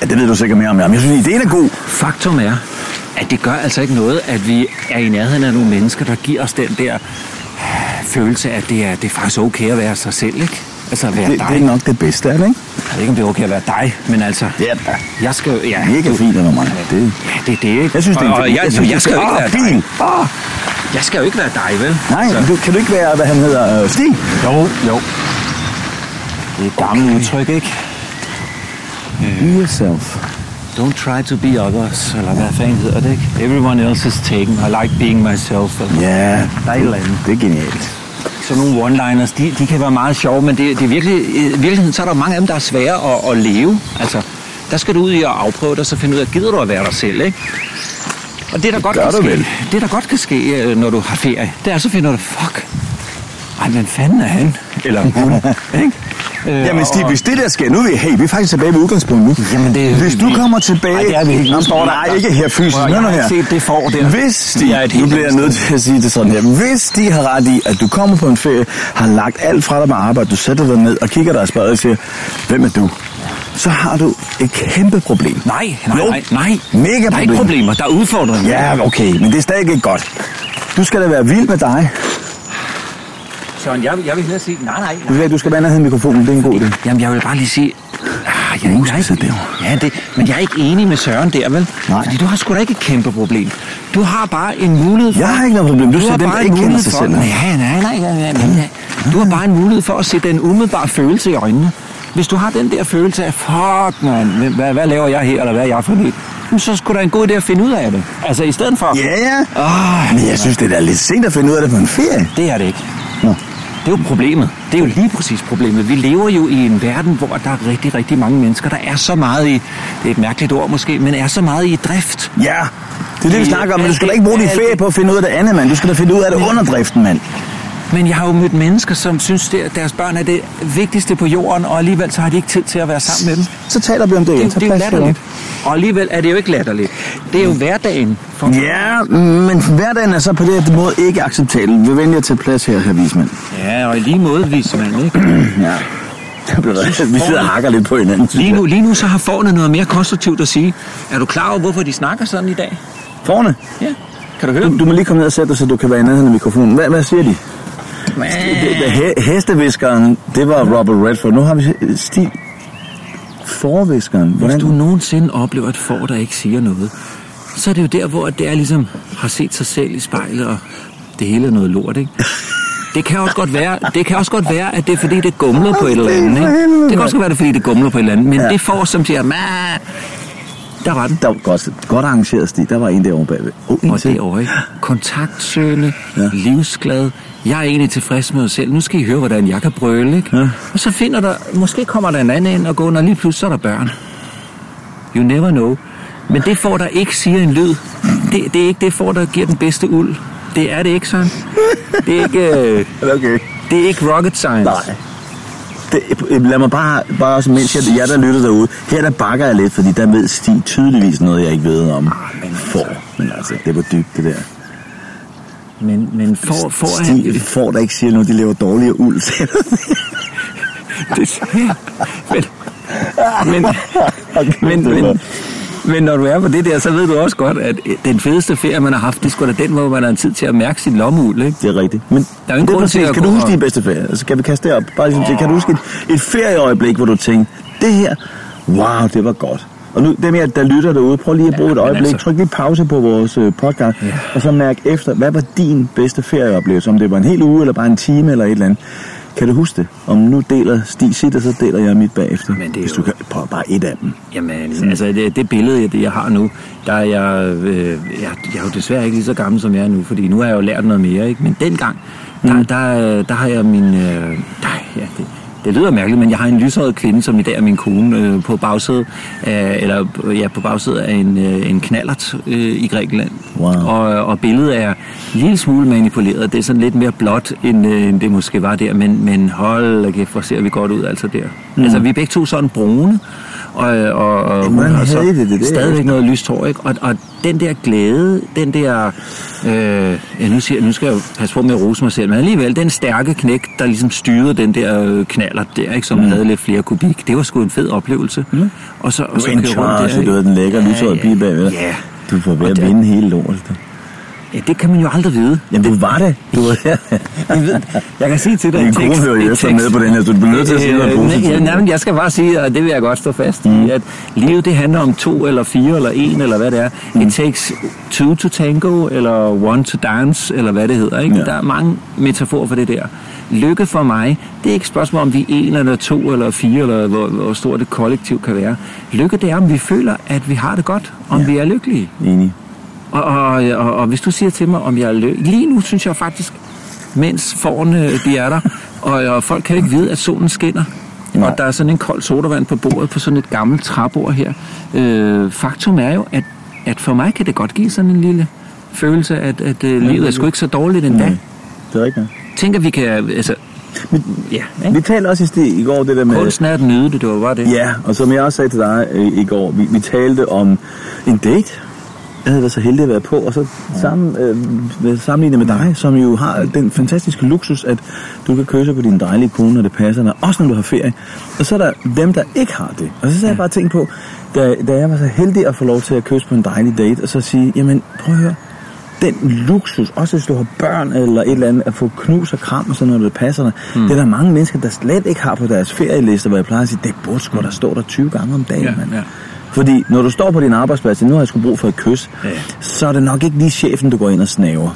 Ja, det ved du sikkert mere om, jeg. Men jeg synes, ideen er god.
Faktum er, at det gør altså ikke noget, at vi er i nærheden af nogle mennesker, der giver os den der øh, følelse af, at det er, det er faktisk okay at være sig selv, ikke? Altså at være
Det,
dig.
det er nok det bedste, er det ikke?
Jeg ved ikke, om det er okay at være dig, men altså...
Ja, da.
Jeg skal. Ja,
Mega fint, eller mig. Det,
Ja, det er det, ikke?
jeg synes, det er
og, og jeg,
jeg synes,
jeg, skal jo ikke
er-
være
Ah,
dig.
Ah.
Jeg skal jo ikke være dig, vel?
Nej,
Så-
du, kan du ikke være, hvad han hedder, øh, Stig?
Jo, jo. Det er et gammelt udtryk, ikke?
Be yourself.
Don't try to be others, eller hvad fanden hedder det, ikke? Everyone else is taken. I like being myself. Eller,
Ja,
Der er et eller andet.
det er genialt.
Sådan nogle one-liners, de, de kan være meget sjove, men det, det er virkelig, i virkeligheden så er der mange af dem, der er svære at, at leve. Altså, der skal du ud i at afprøve det, og så finde ud af, gider du at være dig selv, ikke? Og det, der, godt
gør
kan ske,
vel.
det, der godt kan ske, øh, når du har ferie, det er, så finder du, fuck, ej, hvem fanden er han? Eller hun, ikke? Øh,
Jamen Stig,
og-
hvis det der sker, nu er vi, hey, vi er faktisk tilbage ved udgangspunktet nu.
Jamen, det
hvis du
vi-
kommer tilbage...
Nej, det er vi ikke. Står der-
Nej, ikke her fysisk.
Prøv jeg har
her.
set det får der.
Hvis Stig,
Jeg
nu bliver jeg nødt til at sige det sådan her. Hvis de har ret i, at du kommer på en ferie, har lagt alt fra dig med arbejde, du sætter dig ned og kigger dig og spørger og siger, hvem er du? Så har du et kæmpe problem.
Nej, nej,
Jo.
nej, nej.
Mega
Der er
problem.
ikke problemer, der er udfordringer.
Ja, okay, men det er stadig ikke godt. Du skal da være vild med dig.
Søren, jeg, jeg vil hellere sige, nej, nej,
Du ved, du skal være nærheden mikrofonen, det er en god idé.
Jamen, jeg vil bare lige sige... Ah, jeg,
Uh,
jeg, jeg,
derovre.
ja, det, men jeg er ikke enig med Søren der, vel?
Nej.
Fordi du har sgu da ikke et kæmpe problem. Du har bare en mulighed for...
Jeg har ikke noget problem. Du
Du har
den, der
bare
ikke
en
kender sig
for...
selv.
Nej, nej, nej, nej, nej, nej. Du har bare en mulighed for at se den umiddelbare følelse i øjnene. Hvis du har den der følelse af, fuck, man, hvad, hvad laver jeg her, eller hvad er jeg for? Jamen, Så skulle da en god idé at finde ud af det. Altså, i stedet for...
Ja, ja.
Åh,
Men jeg synes, det er da lidt sent at finde ud af det på en ferie.
det er det ikke.
Nå.
Det er jo problemet. Det er jo lige præcis problemet. Vi lever jo i en verden, hvor der er rigtig, rigtig mange mennesker, der er så meget i, det er et mærkeligt ord måske, men er så meget i drift.
Ja, det er det, vi snakker om, men du skal da ikke bruge din ferie på at finde ud af det andet, mand. Du skal da finde ud af det under driften, mand.
Men jeg har jo mødt mennesker, som synes, at deres børn er det vigtigste på jorden, og alligevel så har de ikke tid til at være sammen med dem.
Så taler vi om det
Det, det er jo
til
latterligt. Og alligevel er det jo ikke latterligt. Det er jo hverdagen. For
Ja, men hverdagen er så på det måde ikke acceptabel. Vi at tage plads her, her vismand.
Ja, og i lige måde, man, ikke?
Ja. Vi sidder og hakker lidt på hinanden.
Lige nu, lige nu så har forne noget mere konstruktivt at sige. Er du klar over, hvorfor de snakker sådan i dag?
Forne,
Ja. Kan du høre
du,
dem?
du må lige komme ned og sætte dig, så du kan være i nærheden af mikrofonen. Hvad, hvad siger de? Det, he, hesteviskeren, det var Robert Redford. Nu har vi Stig. Forviskeren.
Hvis
Hvordan?
du nogensinde oplever et får, der ikke siger noget, så er det jo der, hvor det er ligesom har set sig selv i spejlet, og det hele er noget lort, ikke? Det kan også godt være, det kan også godt være at det er fordi, det gumler på et eller andet. Ikke? Det kan også godt være, det er fordi, det gumler på et eller andet. Men
Ja.
det får, som siger, "Mæh", der var den.
Der var godt, godt arrangeret, Stig. Der var en derovre bagved. Oh,
Og derovre, ikke? Kontaktsøgende,
ja.
livsglad. Jeg er egentlig tilfreds med mig selv. Nu skal I høre, hvordan jeg kan brøle, ikke?
Ja.
Og så finder der, måske kommer der en anden ind og går, og lige pludselig så er der børn. You never know. Men det får der ikke siger en lyd. Det, det er ikke det får, der giver den bedste uld. Det er det ikke, sådan. Det er ikke, øh,
Okay.
det er ikke rocket science.
Nej. Det, lad mig bare, bare også, mens jeg, jeg der lytter derude, her der bakker jeg lidt, fordi der ved Stig tydeligvis noget, jeg ikke ved om men får. Men altså, det var dybt, det der.
Men, men for, for
Stig får, der ikke siger noget, de laver dårligere uld.
Det men, men, men, men, men når du er på det der, så ved du også godt, at den fedeste ferie, man har haft, det sgu da den, hvor man har tid til at mærke sin lommeuld, ikke?
Det er rigtigt. Men
Der er ingen grund til at
Kan du huske din bedste ferie? Altså, kan vi kaste det op? Bare oh. Kan du huske et, et ferieøjeblik, hvor du tænkte, det her, wow, det var godt. Og nu, dem her, der lytter derude, prøv lige at bruge
Ja,
et øjeblik,
altså-
tryk lige pause på vores øh, podcast,
Ja.
og så mærk efter, hvad var din bedste ferieoplevelse? Om det var en hel uge, eller bare en time, eller et eller andet. Kan du huske det? Om nu deler Stig sit, og så deler jeg mit bagefter.
Men det er
Hvis
jo-
du kan, prøv bare et af dem.
Jamen, altså det, det billede, jeg, det jeg har nu, der er jeg, øh, jeg, jeg er jo desværre ikke lige så gammel, som jeg er nu, fordi nu har jeg jo lært noget mere, ikke? Men dengang, der,
Mm.
der, der har jeg min... Øh, der, ja, det, det lyder mærkeligt, men jeg har en lyshåret kvinde, som i dag er min kone, øh, på bagsædet, øh, eller ja, på bagsædet af en, øh, en knallert øh, i Grækenland.
Wow.
Og, og billedet er en lille smule manipuleret. Det er sådan lidt mere blåt, end, øh, end det måske var der, men, men hold kæft, hvor ser vi godt ud altså der. Mm. Altså, vi er begge to sådan brune, og, og, og hun
hvordan
har så
havde I det, det der?
stadigvæk noget lyst hår, ikke? Og, og den der glæde, den der, øh, ja, nu, siger, nu skal jeg jo passe på med at rose mig selv, men alligevel, den stærke knæk, der ligesom styrede den der øh, knaller der, ikke, som mm. havde lidt flere kubik, det var sgu en fed oplevelse. Mm. Og så, og
Du
så
en
der,
charge, du havde den lækre lyshårede bil bagved.
Ja,
Du får ved at
det-
vinde hele lortet.
Ja, det kan man jo aldrig vide.
Jamen, du var det. Du var der.
Jeg, ved, jeg kan sige til dig
kone
tekst-
hører jo med på den her, du bliver nødt til at sige noget
Øh,
positivt.
Ja, nej, men jeg skal bare sige, og det vil jeg godt stå fast
Mm.
i, at livet det handler om to eller fire eller en, eller hvad det er.
Mm.
It takes two to tango, eller one to dance, eller hvad det hedder. Ikke?
Ja.
Der er mange metaforer for det der. lykke for mig, det er ikke et spørgsmål, om vi er en eller to eller fire, eller hvor, hvor stort det kollektiv kan være. Lykke, det er, om vi føler, at vi har det godt, om
Ja.
vi er lykkelige.
Enig.
Og, og, og, og hvis du siger til mig, om jeg er lykkelig... Lige nu synes jeg faktisk, mens forerne de er der, og, og folk kan ikke vide, at solen skinner,
Nej.
og der er sådan en kold sodavand på bordet på sådan et gammelt træbord her. Øh, faktum er jo, at, at for mig kan det godt give sådan en lille følelse, at, at øh, livet er sgu ikke så dårligt endda.
Nej. Det er rigtigt.
Tænker, vi kan... Altså,
Men,
ja,
vi
ikke?
talte også i, sti, i går det der med...
Kunsten er at nyde det, det var bare det.
Ja, og som jeg også sagde til dig øh, i går, vi, vi talte om en date. Jeg havde været så heldig at være på, og så sammen, øh, sammenlignet med dig, som jo har den fantastiske luksus, at du kan kysse på din dejlige kone, når det passer dig, også når du har ferie. Og så er der dem, der ikke har det. Og så sad jeg bare og tænkte på, da, da jeg var så heldig at få lov til at kysse på en dejlig date, og så sige, jamen prøv at høre, den luksus, også hvis du har børn eller et eller andet, at få knus og kram og sådan noget, når det passer dig. Mm. Det er der mange mennesker, der slet ikke har på deres ferielister, hvor jeg plejer at sige, det burde sgu da stå der 20 gange om dagen,
Ja,
mand.
ja.
Fordi når du står på din arbejdsplads, nu har jeg sgu brug for et kys,
Ja.
så er det nok ikke lige chefen, du går ind og snaver.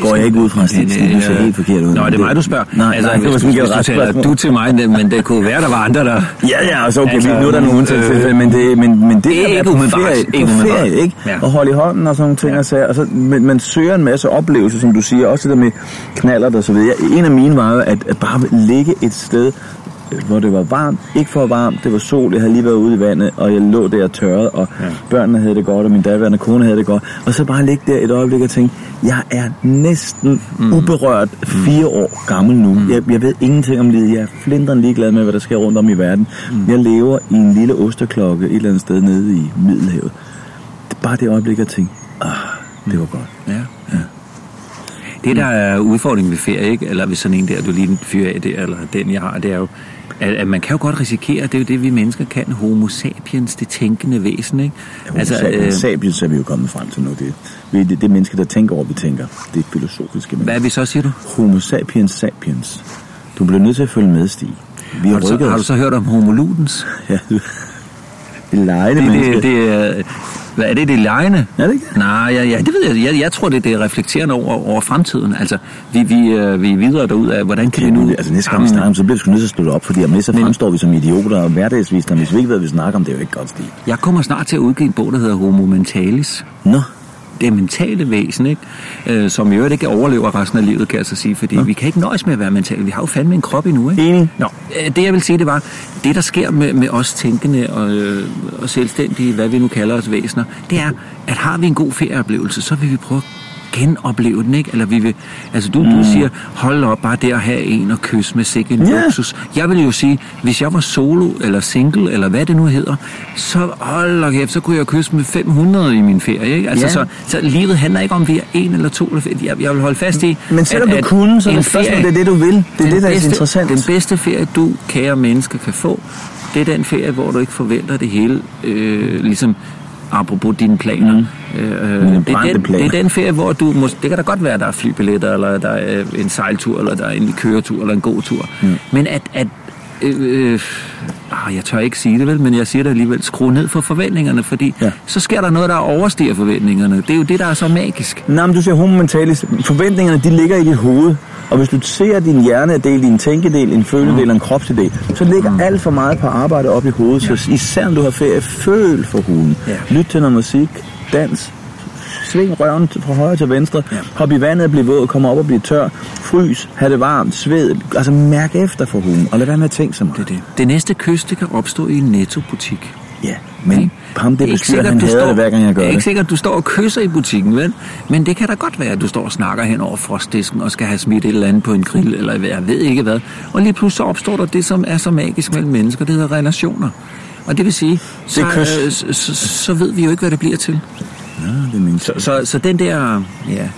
Går jeg ikke ud fra, Stig? Stig, du ser helt forkert ud.
Nå, det er mig, du spørger.
Nej,
altså,
nej, det var sådan et ret
du taler
spørgsmål.
du til mig, det- men det kunne være, der var andre, der...
Ja, ja, altså okay,
Altså,
nu er der nogle undtagelser,
øh,
men det, men, men det,
det er
at
ikke umiddelbart. Ikke
ferie ikke?
Ja.
Og holde i hånden og sådan nogle ting, ja. og sager, og så, men man søger en masse oplevelser, som du siger, også det der med knaller og så videre. En af mine var jo, at, at bare ligge et sted, hvor det var varmt, ikke for varmt, det var sol, jeg havde lige været ude i vandet, og jeg lå der tørret, og ja. børnene havde det godt, og min daværende kone havde det godt, og så bare ligge der et øjeblik og tænke, jeg er næsten mm. uberørt fire år gammel nu. Mm. Jeg, jeg ved ingenting om livet, jeg er flinderen ligeglad med, hvad der sker rundt om i verden. Mm. Jeg lever i en lille osterklokke et eller andet sted nede i Middelhavet. Det er bare det øjeblik, jeg tænkte, ah, det var godt.
Ja, ja. Det, der er udfordringen ved ferie, ikke? eller ved sådan en der, du lige fyrer af det, eller den, jeg har, det er jo, at, at man kan jo godt risikere, det er jo det, vi mennesker kan, homo sapiens, det tænkende væsen, ikke?
Altså, sapiens, øh, sapiens er vi jo kommet frem til nu. Det, det, det menneske, der tænker over, vi tænker. Det er filosofiske
hvad er
mennesker.
vi så, siger du?
Homo sapiens sapiens. Du bliver nødt til at følge med, Stig. Vi har,
Har du, så, har du så hørt om homo ludens?
Ja. Det lejende
Det,
menneske.
det, det, er, hvad er det, det lejende?
Er det ikke?
Nej, ja, ja, det ved jeg. Jeg, jeg tror, det, det er reflekterende over, over fremtiden. Altså, vi, vi, øh, vi er videre derud af, hvordan kan vi nu...
Altså næste gang vi snakker om, så bliver vi sgu nødt til at det op, fordi om lidt så fremstår vi som idioter og hverdagsvisner. Hvis vi ikke ved, hvad vi snakker om, det er jo ikke godt, Stig.
Jeg kommer snart til at udgive en bog, der hedder Homo Mentalis.
Nå,
det mentale væsen, ikke? Øh, som i øvrigt ikke overlever resten af livet, kan jeg så sige, fordi ja. vi kan ikke nøjes med at være mentale. Vi har jo fandme en krop endnu, ikke?
Enig.
Nå, øh, det jeg vil sige, det var, det der sker med, med os tænkende og, øh, og selvstændige, hvad vi nu kalder os væsener, det er, at har vi en god ferieoplevelse, så vil vi prøve at genopleve den, ikke? Eller vi vil, altså du, mm. du siger, hold op, bare der at have en og kysse med sikke en
Ja.
luksus. Jeg vil jo sige, hvis jeg var solo eller single, eller hvad det nu hedder, så hold kæft, så kunne jeg kysse med 500 i min ferie, ikke? Altså,
Ja.
så, så livet handler ikke om, vi er en eller to eller. Jeg, jeg vil holde fast i,
men selvom
at-
du
at
kunne, så er
en
det spørgsmål,
ferie-
det er det, du vil. Det er det, der er
bedste,
interessant.
Den bedste ferie, du, kære menneske, kan få, det er den ferie, hvor du ikke forventer det hele, øh, ligesom apropos dine planer. Mm. Øh,
Mine
det, er den, det er den ferie, hvor du... Mås- det kan da godt være, at der er flybilletter, eller der er en sejltur, eller der er en køretur, eller en god tur. Mm. Men at... at øh, øh, ah, jeg tør ikke sige det vel, men jeg siger det alligevel. Skru ned for forventningerne, fordi
Ja.
ja. så sker der noget, der overstiger forventningerne. Det er jo det, der er så magisk.
Nej, men du siger homo mentalis. Forventningerne, de ligger i dit hoved. Og hvis du ser, din hjerne er delt i en tænkedel, en føledel og en kropsdel, så ligger
Mm.
alt for meget på arbejde op i hovedet. Så især når du har ferie, føl for hunden.
Ja.
Lyt til noget musik, dans, sving røven fra højre til venstre,
Ja.
hop i vandet og blive våd, komme op og blive tør, frys, have det varmt, sved, altså mærk efter for hunden, og lad være med at tænke så meget.
Det, det. det næste kys, det kan opstå i en nettobutik.
Ja, men
Ikke?
ham det
er ikke
bestyrer, han hader
står-
det, hver gang jeg gør
Det er ikke sikkert, du står og kysser i butikken, vel? Men det kan da godt være, at du står og snakker hen over frostdisken og skal have smidt et eller andet på en grill, eller hvad- jeg ved ikke hvad. Og lige pludselig så opstår der det, som er så magisk mellem mennesker, det hedder relationer. Og det vil sige, så,
er kys.
øh, så, så, så ved vi jo ikke, hvad det bliver til.
Ja, det min
Så, så, så den der, ja,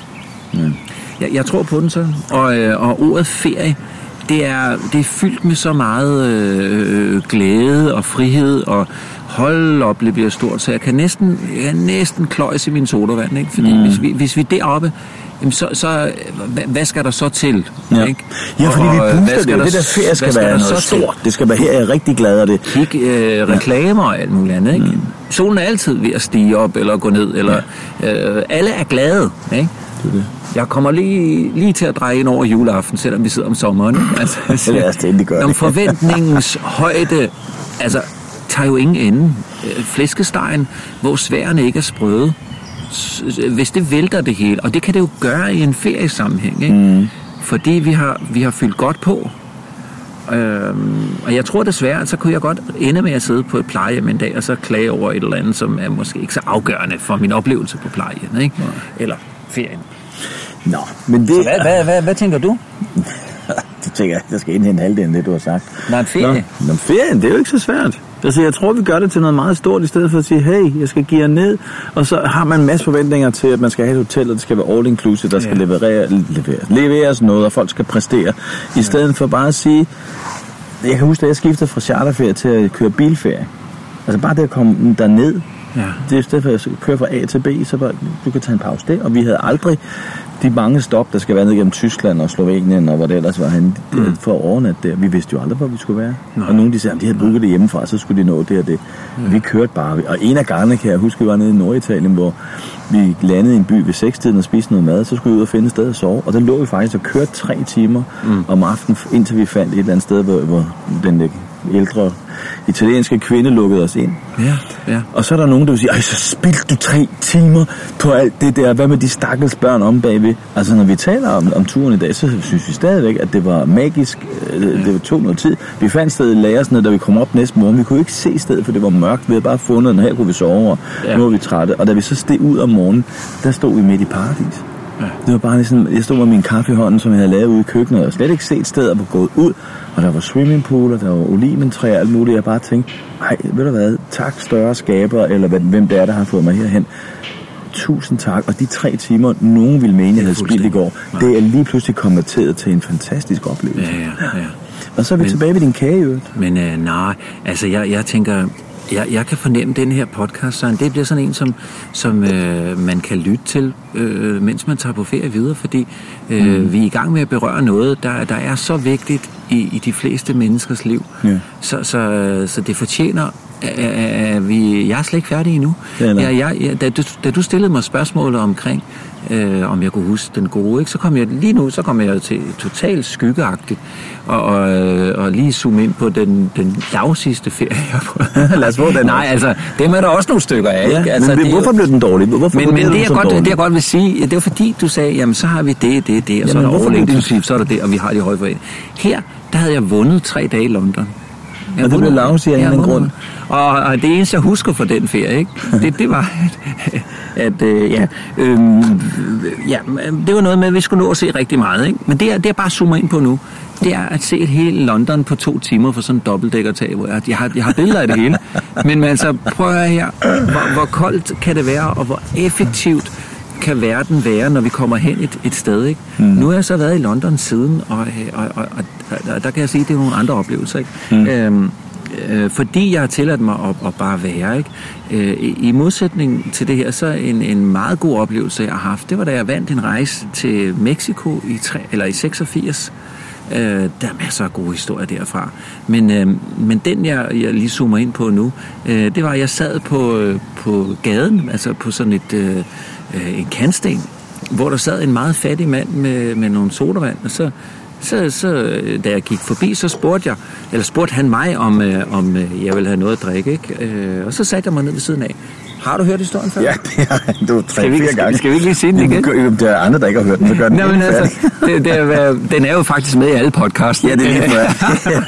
Mm.
jeg, jeg tror på den så. Og, øh, og ordet ferie, det er, det er fyldt med så meget øh, glæde og frihed, og hold op, det bliver stort, så jeg kan næsten, jeg kan næsten kløjse i min sodavand, ikke? Fordi mm. hvis, vi, hvis vi er deroppe, jamen så, så hvad, skal der så til?
Ja.
Ikke?
ja, fordi
Og,
vi booster det.
skal der-
Det der ferie skal,
hvad
være noget
så til?
stort. Det skal være her, jeg er rigtig glad af det.
kig, øh, reklamer og alt muligt andet. Ikke? Mm. Solen er altid ved at stige op eller gå ned. Eller, øh, alle er glade. Ikke?
Det er det.
Jeg kommer lige, lige til at dreje ind over juleaften, selvom vi sidder om sommeren. ikke? Altså,
Lad os da endelig gøre
om
det.
forventningens højde, altså, tager jo ingen ende. Øh, Flæskestegen, hvor sværene ikke er sprøde, hvis det vælter det hele, og det kan det jo gøre i en feriesammenhæng, ikke? Mm. fordi vi har, vi har fyldt godt på. Øhm, og jeg tror desværre, at så kunne jeg godt ende med at sidde på et plejehjem en dag, og så klage over et eller andet, som er måske ikke så afgørende for min oplevelse på plejehjem, ikke? Eller ferien.
Nå, men det...
Hvad, hvad, hvad, hvad tænker du?
Tænker jeg, skal indhente halvdelen af det, du har sagt.
Nå, en ferie.
Nå, Nå, ferien, det er jo ikke så svært. Altså, jeg tror, vi gør det til noget meget stort, i stedet for at sige, hey, jeg skal give jer ned. Og så har man en masse forventninger til, at man skal have et hotel, og det skal være all inclusive, der skal
Ja.
leverere, levere, leveres noget, og folk skal præstere. I stedet for bare at sige, jeg kan huske, at jeg skiftede fra charterferie til at køre bilferie. Altså bare det at komme derned,
Ja.
det er i stedet for at køre fra A til B, så bare, du kan tage en pause der. Og vi havde aldrig de mange stop, der skal være ned gennem Tyskland og Slovenien og hvor det ellers var henne, mm. for at overnatte der. Vi vidste jo aldrig, hvor vi skulle være. Nej. Og nogen de sagde, at de havde booket det hjemmefra, så skulle de nå det og det. Mm. Vi kørte bare. Og en af gangene kan jeg huske, vi var nede i Norditalien, hvor vi landede i en by ved sekstiden og spiste noget mad, så skulle vi ud og finde et sted at sove. Og der lå vi faktisk og kørte tre timer mm. om aftenen, indtil vi fandt et eller andet sted, hvor, hvor den der ældre italienske kvinde lukkede os ind.
Ja, ja.
Og så er der nogen, der vil sige, ej, så spildte du tre timer på alt det der. Hvad med de stakkels børn om bagved? Altså, når vi taler om, om turen i dag, så synes vi stadigvæk, at det var magisk. Øh, Det tog noget tid. Vi fandt stedet i Lagersned, da vi kom op næste morgen. Vi kunne ikke se stedet, for det var mørkt. Vi havde bare fundet den. Her kunne vi sove, og
ja.
nu var vi trætte. Og da vi så steg ud om morgenen, der stod vi midt i paradis.
Ja.
Det var bare ligesom, jeg stod med min kaffe i hånden, som jeg havde lavet ude i køkkenet, og slet ikke set steder på gået ud. Og der var swimmingpool, og der var olimentræer og alt muligt. Jeg bare tænkte, nej, ved du hvad, tak større skaber, eller hvad- hvem det er, der har fået mig herhen. Tusind tak. Og de tre timer, nogen ville mene, jeg havde spildt i går, det er lige pludselig konverteret til en fantastisk oplevelse.
Ja, ja, ja.
Og så er vi
Men-
tilbage ved din kage.
Men øh, nej, altså jeg, jeg tænker, jeg, jeg kan fornemme den her podcast, så det bliver sådan en, som, som øh, man kan lytte til, øh, mens man tager på ferie videre, fordi øh, mm. vi er i gang med at berøre noget, der, der er så vigtigt i, i de fleste menneskers liv.
Ja.
Så, så, så det fortjener, at, vi, jeg er slet ikke færdig endnu.
Der.
Jeg, jeg, jeg, da, du, da du stillede mig spørgsmålet omkring, øh, om jeg kunne huske den gode, ikke, så kom jeg lige nu, så kom jeg til totalt skyggeagtigt, og, og, øh, og lige zoome ind på den, den lavsidste ferie, jeg prøvet.
Lad os få den
Nej, altså, dem er der også nogle stykker af,
Ja,
ikke? Altså,
men
det er jo-
hvorfor blev den dårlig? Hvorfor
men, men det, jeg godt,
dårlig?
det, jeg godt vil sige, det var fordi, du sagde, jamen så har vi det, det, det, og så er
Jamen,
der
blev det-
inclusive, så er der det, og vi har de høje forventninger. Her, der havde jeg vundet tre dage i London. Jeg
Og det blev lavsig af en
vundet. Og, og det eneste, jeg husker fra den ferie, ikke? Det, det var, at, at øh, ja, øhm, ja, det var noget med, at vi skulle nå at se rigtig meget. Ikke? Men det, er, det er bare zoomer ind på nu, det er at se et helt London på to timer for sådan en dobbeltdækkertag, hvor jeg, jeg, har, jeg har billeder af det hele. Men, men altså, prøv at høre her, hvor, hvor koldt kan det være, og hvor effektivt kan verden være, når vi kommer hen et, et sted. Ikke? Mm. Nu har jeg så været i London siden, og, og, og, og, og der kan jeg sige, at det er nogle andre oplevelser. Ikke? Mm. Øhm, øh, fordi jeg har tilladt mig at, at bare være. Ikke? Øh, i, modsætning til det her, så en, en meget god oplevelse, jeg har haft, det var da jeg vandt en rejse til Mexico i, tre, eller i 86. Øh, der er masser af gode historier derfra. Men, øh, men den, jeg, jeg lige zoomer ind på nu, øh, det var, at jeg sad på, øh, på gaden, altså på sådan et, øh, øh, en kantsten, hvor der sad en meget fattig mand med, med nogle sodavand, og så, så, så da jeg gik forbi, så spurgte jeg, eller spurgte han mig, om, øh, om øh, jeg ville have noget at drikke, ikke? Øh, og så satte jeg mig ned ved siden af. Har du hørt historien før?
Ja, det har. Du tre,
Skal vi
fire gange.
skal vi ikke lige sige den igen?
Det er andre, der ikke har hørt den, så gør den
Nå, men altså, det, det er, den er jo faktisk med i alle podcasts.
Ja, det er lige før.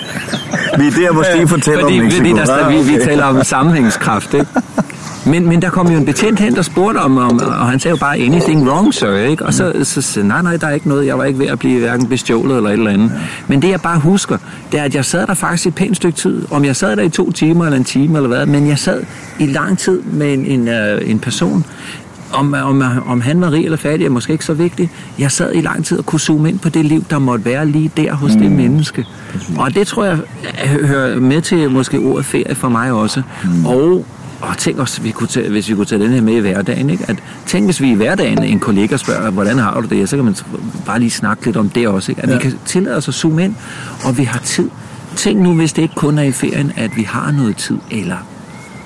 Vi er der, hvor Stig fortæller
fordi,
om Mexico.
Fordi der,
Ah,
vi, vi taler om sammenhængskraft, ikke? Men, men der kom jo en betjent hen, der spurgte om, om og han sagde jo bare, anything wrong, sir, ikke? Og så, så sagde nej, nej, der er ikke noget, jeg var ikke ved at blive hverken bestjålet eller et eller andet. Men det jeg bare husker, det er, at jeg sad der faktisk et pænt stykke tid. Om jeg sad der i to timer eller en time eller hvad, men jeg sad i lang tid med en, en, øh, en person, om, om, om han var rig eller fattig er måske ikke så vigtigt. Jeg sad i lang tid og kunne zoome ind på det liv, der måtte være lige der hos mm. det menneske. Og det tror jeg hører med til måske ordet ferie for mig også. Mm. Og og tænk os, vi kunne tage, hvis vi kunne tage den her med i hverdagen. Ikke? At, tænk, hvis vi i hverdagen en kollega spørger, hvordan har du det? Så kan man bare lige snakke lidt om det også. Ikke? At ja. vi kan tillade os at zoome ind, og vi har tid. Tænk nu, hvis det ikke kun er i ferien, at vi har noget tid, eller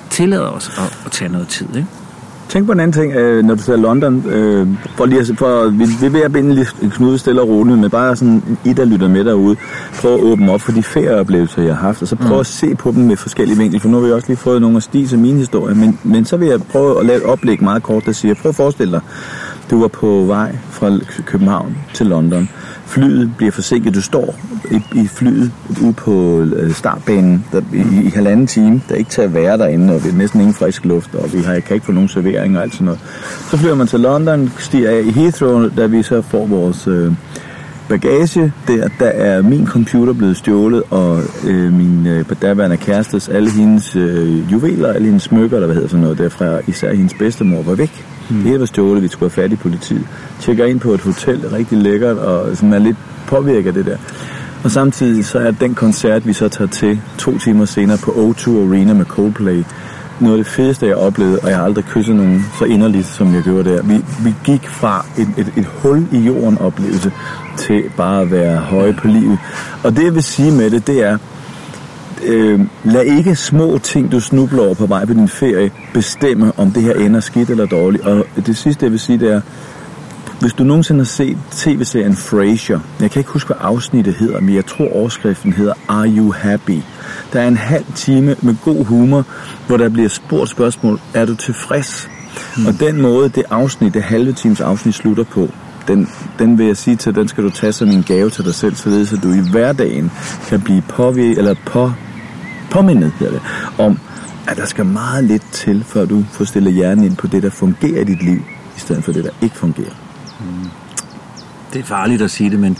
tillader os at, at tage noget tid. Ikke?
Tænk på en anden ting, øh, når du ser London, øh, for lige at, for, vi, vi er ved at binde lidt knude stille og roligt, men bare sådan I, der lytter med derude, prøv at åbne op for de ferieoplevelser, jeg har haft, og så prøv mm. at se på dem med forskellige vinkler, for nu har vi også lige fået nogle af Stigs og mine historier, men, men så vil jeg prøve at lave et oplæg meget kort, der siger, prøv at forestille dig, du var på vej fra København til London. Flyet bliver forsinket. Du står i, i flyet ude på øh, startbanen der, i, i halvanden time. Der er ikke til at være derinde, og vi er næsten ingen frisk luft, og vi har, jeg kan ikke få nogen servering og alt sådan noget. Så flyver man til London, stiger af i Heathrow, da vi så får vores... Øh, bagage der, der er min computer blevet stjålet, og øh, min øh, daværende kærestes, alle hendes øh, juveler, alle hendes smykker, eller hvad hedder sådan noget derfra, især hendes bedstemor, var væk. Mm. Det hele var stjålet, vi skulle have fat i politiet. Tjekker ind på et hotel, rigtig lækkert, og sådan er lidt påvirket af det der. Og samtidig så er den koncert, vi så tager til to timer senere på O2 Arena med Coldplay, noget af det fedeste, jeg oplevede, og jeg har aldrig kysset nogen så inderligt, som jeg gjorde der. Vi, vi gik fra et, et, et hul i jorden oplevelse til bare at være høje på livet. Og det, jeg vil sige med det, det er, øh, lad ikke små ting, du snubler over på vej på din ferie, bestemme, om det her ender skidt eller dårligt. Og det sidste, jeg vil sige, det er, hvis du nogensinde har set tv-serien Frasier, jeg kan ikke huske, hvad afsnittet hedder, men jeg tror overskriften hedder Are You Happy? Der er en halv time med god humor, hvor der bliver spurgt spørgsmål, er du tilfreds? Mm. Og den måde, det afsnit, det halve times afsnit slutter på, den, den vil jeg sige til, den skal du tage som en gave til dig selv, således at du i hverdagen kan blive påvirket, eller på, påmindet hedder det, om, at der skal meget lidt til, før du får stillet hjernen ind på det, der fungerer i dit liv, i stedet for det, der ikke fungerer. Mm.
Det er farligt at sige det, men,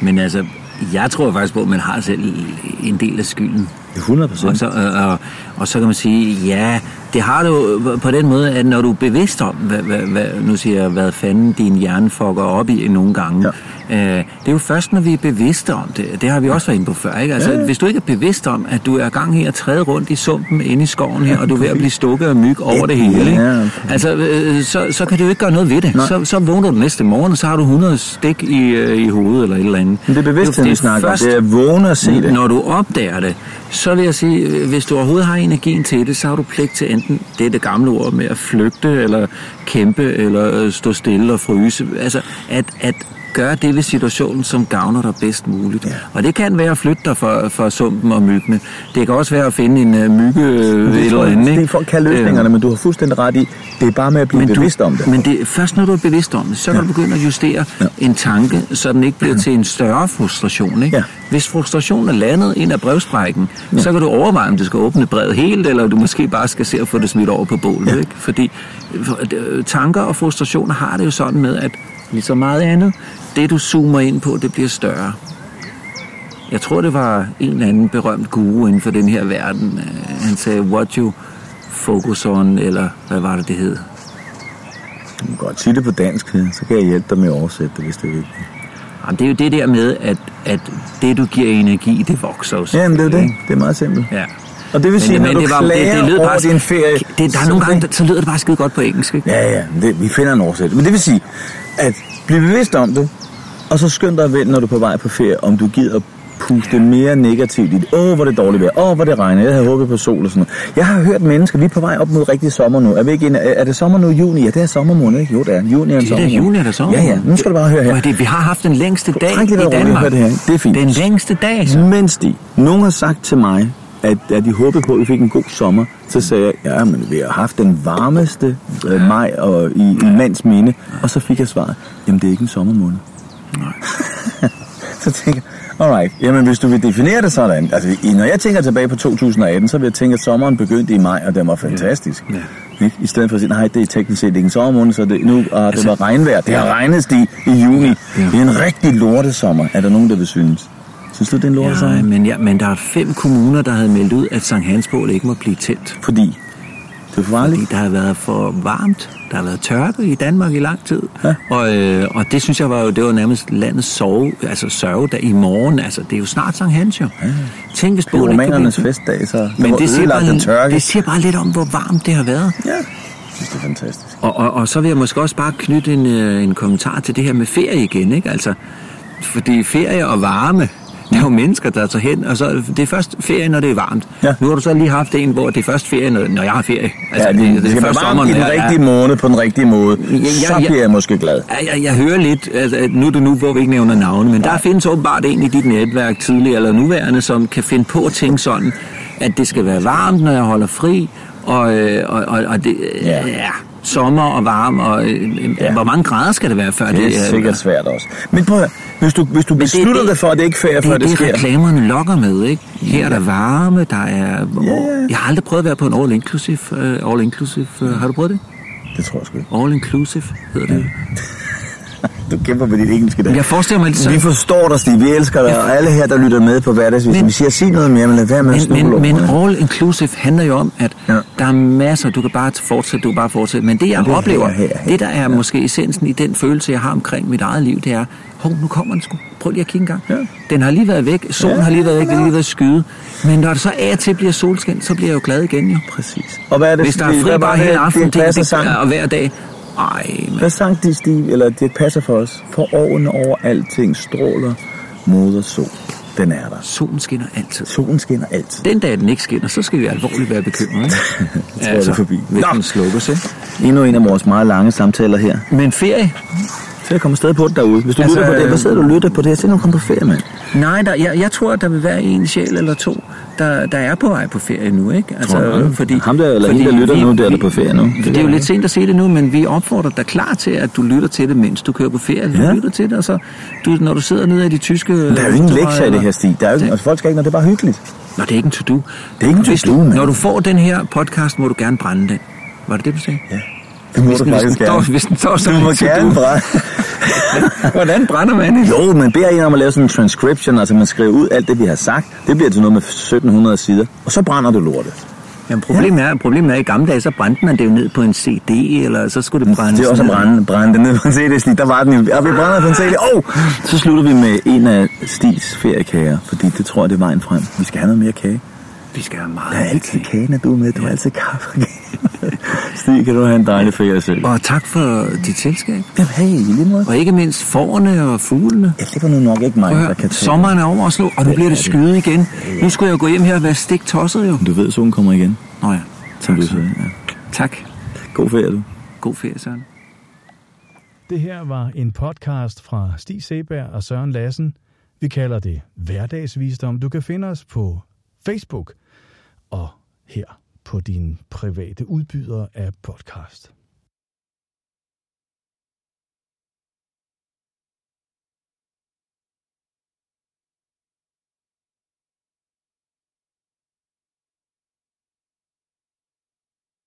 men altså, jeg tror faktisk på, at man har selv en del af skylden.
100 procent.
Og, så, og, og, og så kan man sige, ja, det har du på den måde, at når du er bevidst om, hvad, hvad, hvad, nu siger jeg, hvad fanden din hjerne fucker op i nogle gange, ja. Øh, det er jo først, når vi er bevidste om det. Det har vi også været inde på før. Ikke? Altså, ja, ja. Hvis du ikke er bevidst om, at du er gang her at træde rundt i sumpen inde i skoven her, og du er ved at blive stukket af myg over det hele, ikke? Ja, okay. altså, øh, så, så kan du ikke gøre noget ved det. Så, så vågner du næste morgen, og så har du 100 stik i, øh, i hovedet eller et eller andet.
Men det er bevidst, vi snakker først, Det er vågne at se det.
Når du opdager det, så vil jeg sige, øh, hvis du overhovedet har energien til det, så har du pligt til enten, det er det gamle ord med at flygte, eller kæmpe, eller øh, stå stille og fryse. Altså, at, at gøre det ved situationen, som gavner dig bedst muligt. Ja. Og det kan være at flytte dig fra, fra sumpen og myggene. Det kan også være at finde en uh, mygge uh, eller andet.
Det er folk kan løsningerne, øh, men du har fuldstændig ret i, det er bare med at blive men bevidst
du,
om det.
Men det, først når du er bevidst om det, så kan ja. du begynde at justere ja. en tanke, så den ikke bliver ja. til en større frustration. Ikke? Ja. Hvis frustrationen er landet ind af brevsprækken, ja. så kan du overveje, om du skal åbne brevet helt, eller du måske bare skal se at få det smidt over på bålet. Ja. Ikke? Fordi tanker og frustrationer har det jo sådan med, at ligesom meget andet, det du zoomer ind på, det bliver større. Jeg tror, det var en eller anden berømt guru inden for den her verden. Øh, han sagde, what you focus on, eller hvad var det, det hed?
Du kan godt sige det på dansk, så kan jeg hjælpe dig med at oversætte det, hvis det er vigtigt.
Jamen, det er jo det der med, at, at det, du giver energi, det vokser
også. Jamen, det er det. Det er meget simpelt.
Ja.
Og det vil sige, men, når men du det var, det, det lød over bare, din ferie...
Det, der er nogle gange, så lyder det bare skide godt på engelsk, ikke?
Ja, ja, det, vi finder en oversættelse. Men det vil sige, at blive bevidst om det, og så skynd dig at vente, når du er på vej på ferie, om du gider puste mere negativt i det. Åh, oh, hvor det dårligt vejr. Åh, oh, hvor det regner. Jeg havde håbet på sol og sådan noget. Jeg har hørt mennesker, vi er på vej op mod rigtig sommer nu. Er, vi ikke en, er det sommer nu juni? Ja, det er sommermåned, ikke? Jo, det er. Juni er en sommer.
Det er juni, er
det
sommer.
Ja, ja. Nu skal du bare høre her.
Det, vi har haft den længste dag i Danmark.
det her. Det er fint.
Den længste dag, så.
Mens de, nogen har sagt til mig, at, at de håbede på, at vi fik en god sommer, så sagde jeg, ja, men vi har haft den varmeste øh, maj og, i, i mands minde. Og så fik jeg svaret, jamen det er ikke en sommermåned. Nej. så tænker jeg, alright, jamen hvis du vil definere det sådan, altså når jeg tænker tilbage på 2018, så vil jeg tænke, at sommeren begyndte i maj, og den var fantastisk. Ja. Ja. Ikke? I stedet for at sige, nej, det er teknisk set ikke en sommermåned, så det, nu ah, det altså, var regnvejr. Det har regnet i, i juni. Ja. Ja. Det er en rigtig lortesommer, er der nogen, der vil synes. Synes du, det er en lortesommer?
Ja, men, ja, men der er fem kommuner, der havde meldt ud, at Sankt Hansbål ikke må blive tændt.
Fordi? Det er for
Fordi der har været for varmt. Der har været tørke i Danmark i lang tid. Ja. Og, øh, og det synes jeg var jo, det var nærmest landets sove, altså sørge der i morgen. Altså, det er jo snart Sankt Hans jo. Ja. Tænk, hvis
båden ikke romanernes festdag, så
Men det siger, bare, tørke. det siger bare lidt om, hvor varmt det har været.
Ja, jeg synes, det er fantastisk.
Og, og, og så vil jeg måske også bare knytte en, øh, en kommentar til det her med ferie igen, ikke? Altså, fordi ferie og varme, Der er jo mennesker, der tager hen, og så det er først ferie, når det er varmt.
Ja.
Nu har du så lige haft en, hvor det er først ferie, når, jeg har ferie.
Altså, ja, det, det, det skal være varmt i den
jeg-
rigtige måned, på den rigtige måde.
Ja, ja,
Så
ja.
bliver jeg måske glad.
Ja, jeg, jeg hører lidt, altså, at nu er det nu, hvor vi ikke nævner navne, men der findes åbenbart en i dit netværk, tidligere eller nuværende, som kan finde på at tænke sådan, at det skal være varmt, når jeg holder fri, og, øh, og, og, og det,
Ja.
ja. Sommer og varm, og øh,
Ja.
ja. hvor mange grader skal det være, før
Det er sikkert svært også. Men prøv at hvis du, hvis du
det-
beslutter
det-
dig for, at det ikke er
det,
før
er
det
det,
sker.
reklamerne lokker med, ikke? Her er der varme, der er...
Ja, ja.
Jeg har aldrig prøvet at være på en all-inclusive. Uh, all-inclusive uh, har du prøvet det?
Det tror jeg sgu ikke.
All-inclusive hedder det.
Du kæmper med dit engelske der.
Jeg forestiller mig lidt
Vi
så...
forstår dig, Stig. Vi elsker dig, og alle her, der lytter med på hverdagsvis.
Men-
Vi siger, sig noget mere, men lad være med at
Men,
snuble
men, men all inclusive handler jo om, at
Ja.
ja. der er masser, du kan bare fortsætte, du kan bare fortsætte. Men det jeg
det er
oplever,
her, her, her.
det der er måske essensen i den følelse, jeg har omkring mit eget liv, det er, hov, nu kommer den sgu. Prøv lige at kigge en gang.
Ja.
Den har lige været væk, solen
Ja,
har lige været væk,
ja.
det har lige været skyde. Men når det så af og til bliver solskin, så bliver jeg jo glad igen jo.
Præcis. Og hvad er det,
Hvis der er fri bare hele aften,
det
det, det, og hver dag. Ej, man.
Hvad sang de, Stig? Eller det passer for os. For årene over alting stråler moder sol. Den er der.
Solen skinner altid.
Solen skinner altid.
Den dag, den ikke skinner, så skal vi alvorligt være bekymrede. ikke?
tror jeg, det er forbi.
Hvis
Nå.
den slukkes, ikke?
Endnu en af vores meget lange samtaler her.
Men ferie,
Så jeg kommer stadig på det derude. Hvis du
Altså,
lytter på det, hvad
øh,
sidder du og lytter på det? Jeg siger, nu kom på ferie, mand.
Nej, der, jeg, jeg tror, at der vil være en sjæl eller to, der, der er på vej på ferie nu, ikke? Altså,
Tror du det? Ham der, eller
fordi
hende, der lytter
vi-
nu, der er der på ferie nu.
Det, det er jo lidt sent at sige det nu, men vi opfordrer dig klar til, at du lytter til det, mens du kører på ferie. Du
Ja.
lytter til det, og så, du, når du sidder nede i de tyske...
Der er jo ingen lektier i det her, Stig. Der er jo ikke, altså, folk skal ikke, når det er bare hyggeligt.
Nå, det er ikke en to-do. Det
er ikke en to-do.
Når du får den her podcast, må du gerne brænde den. Var det det, du sagde?
Ja. Det må
Hvis
du
den, hvis
faktisk
den, står,
gerne.
hvis den står som
Du må gerne brænde.
Hvordan brænder man det?
Jo, man beder en om at lave sådan en transcription, altså man skriver ud alt det, vi har sagt. Det bliver til noget med 1700 sider. Og så brænder du lortet.
Jamen, problemet, er, problemet er, at i gamle dage, så brændte man det jo ned på en CD, eller så skulle det brændes
Det er også at brænde, brænde det ned på en CD, Stig. Der var den jo. Og vi brænder på en CD. Oh! Så slutter vi med en af Stigs feriekager, fordi det tror jeg, det er vejen frem. Vi skal have noget mere kage.
Vi skal have meget
Der er altid
kage.
du er med. Du har altid kaffe. Stig, kan du have en dejlig ferie selv?
Og tak for dit selskab.
Jamen, hey, i lige måde.
Og ikke mindst forerne og fuglene.
Ja, det var nu nok ikke mig,
Prøv
der kan tage
sommeren er over os nu, og nu bliver det skyde igen. Nu skulle jeg jo gå hjem her og være stik tosset jo.
Du ved, solen kommer igen,
Nå ja,
som
tak.
du sagde. Ja.
tak.
God ferie, du.
God ferie, Søren.
Det her var en podcast fra Stig Seberg og Søren Lassen. Vi kalder det Hverdagsvisdom. Du kan finde os på Facebook og her på din private udbyder af podcast.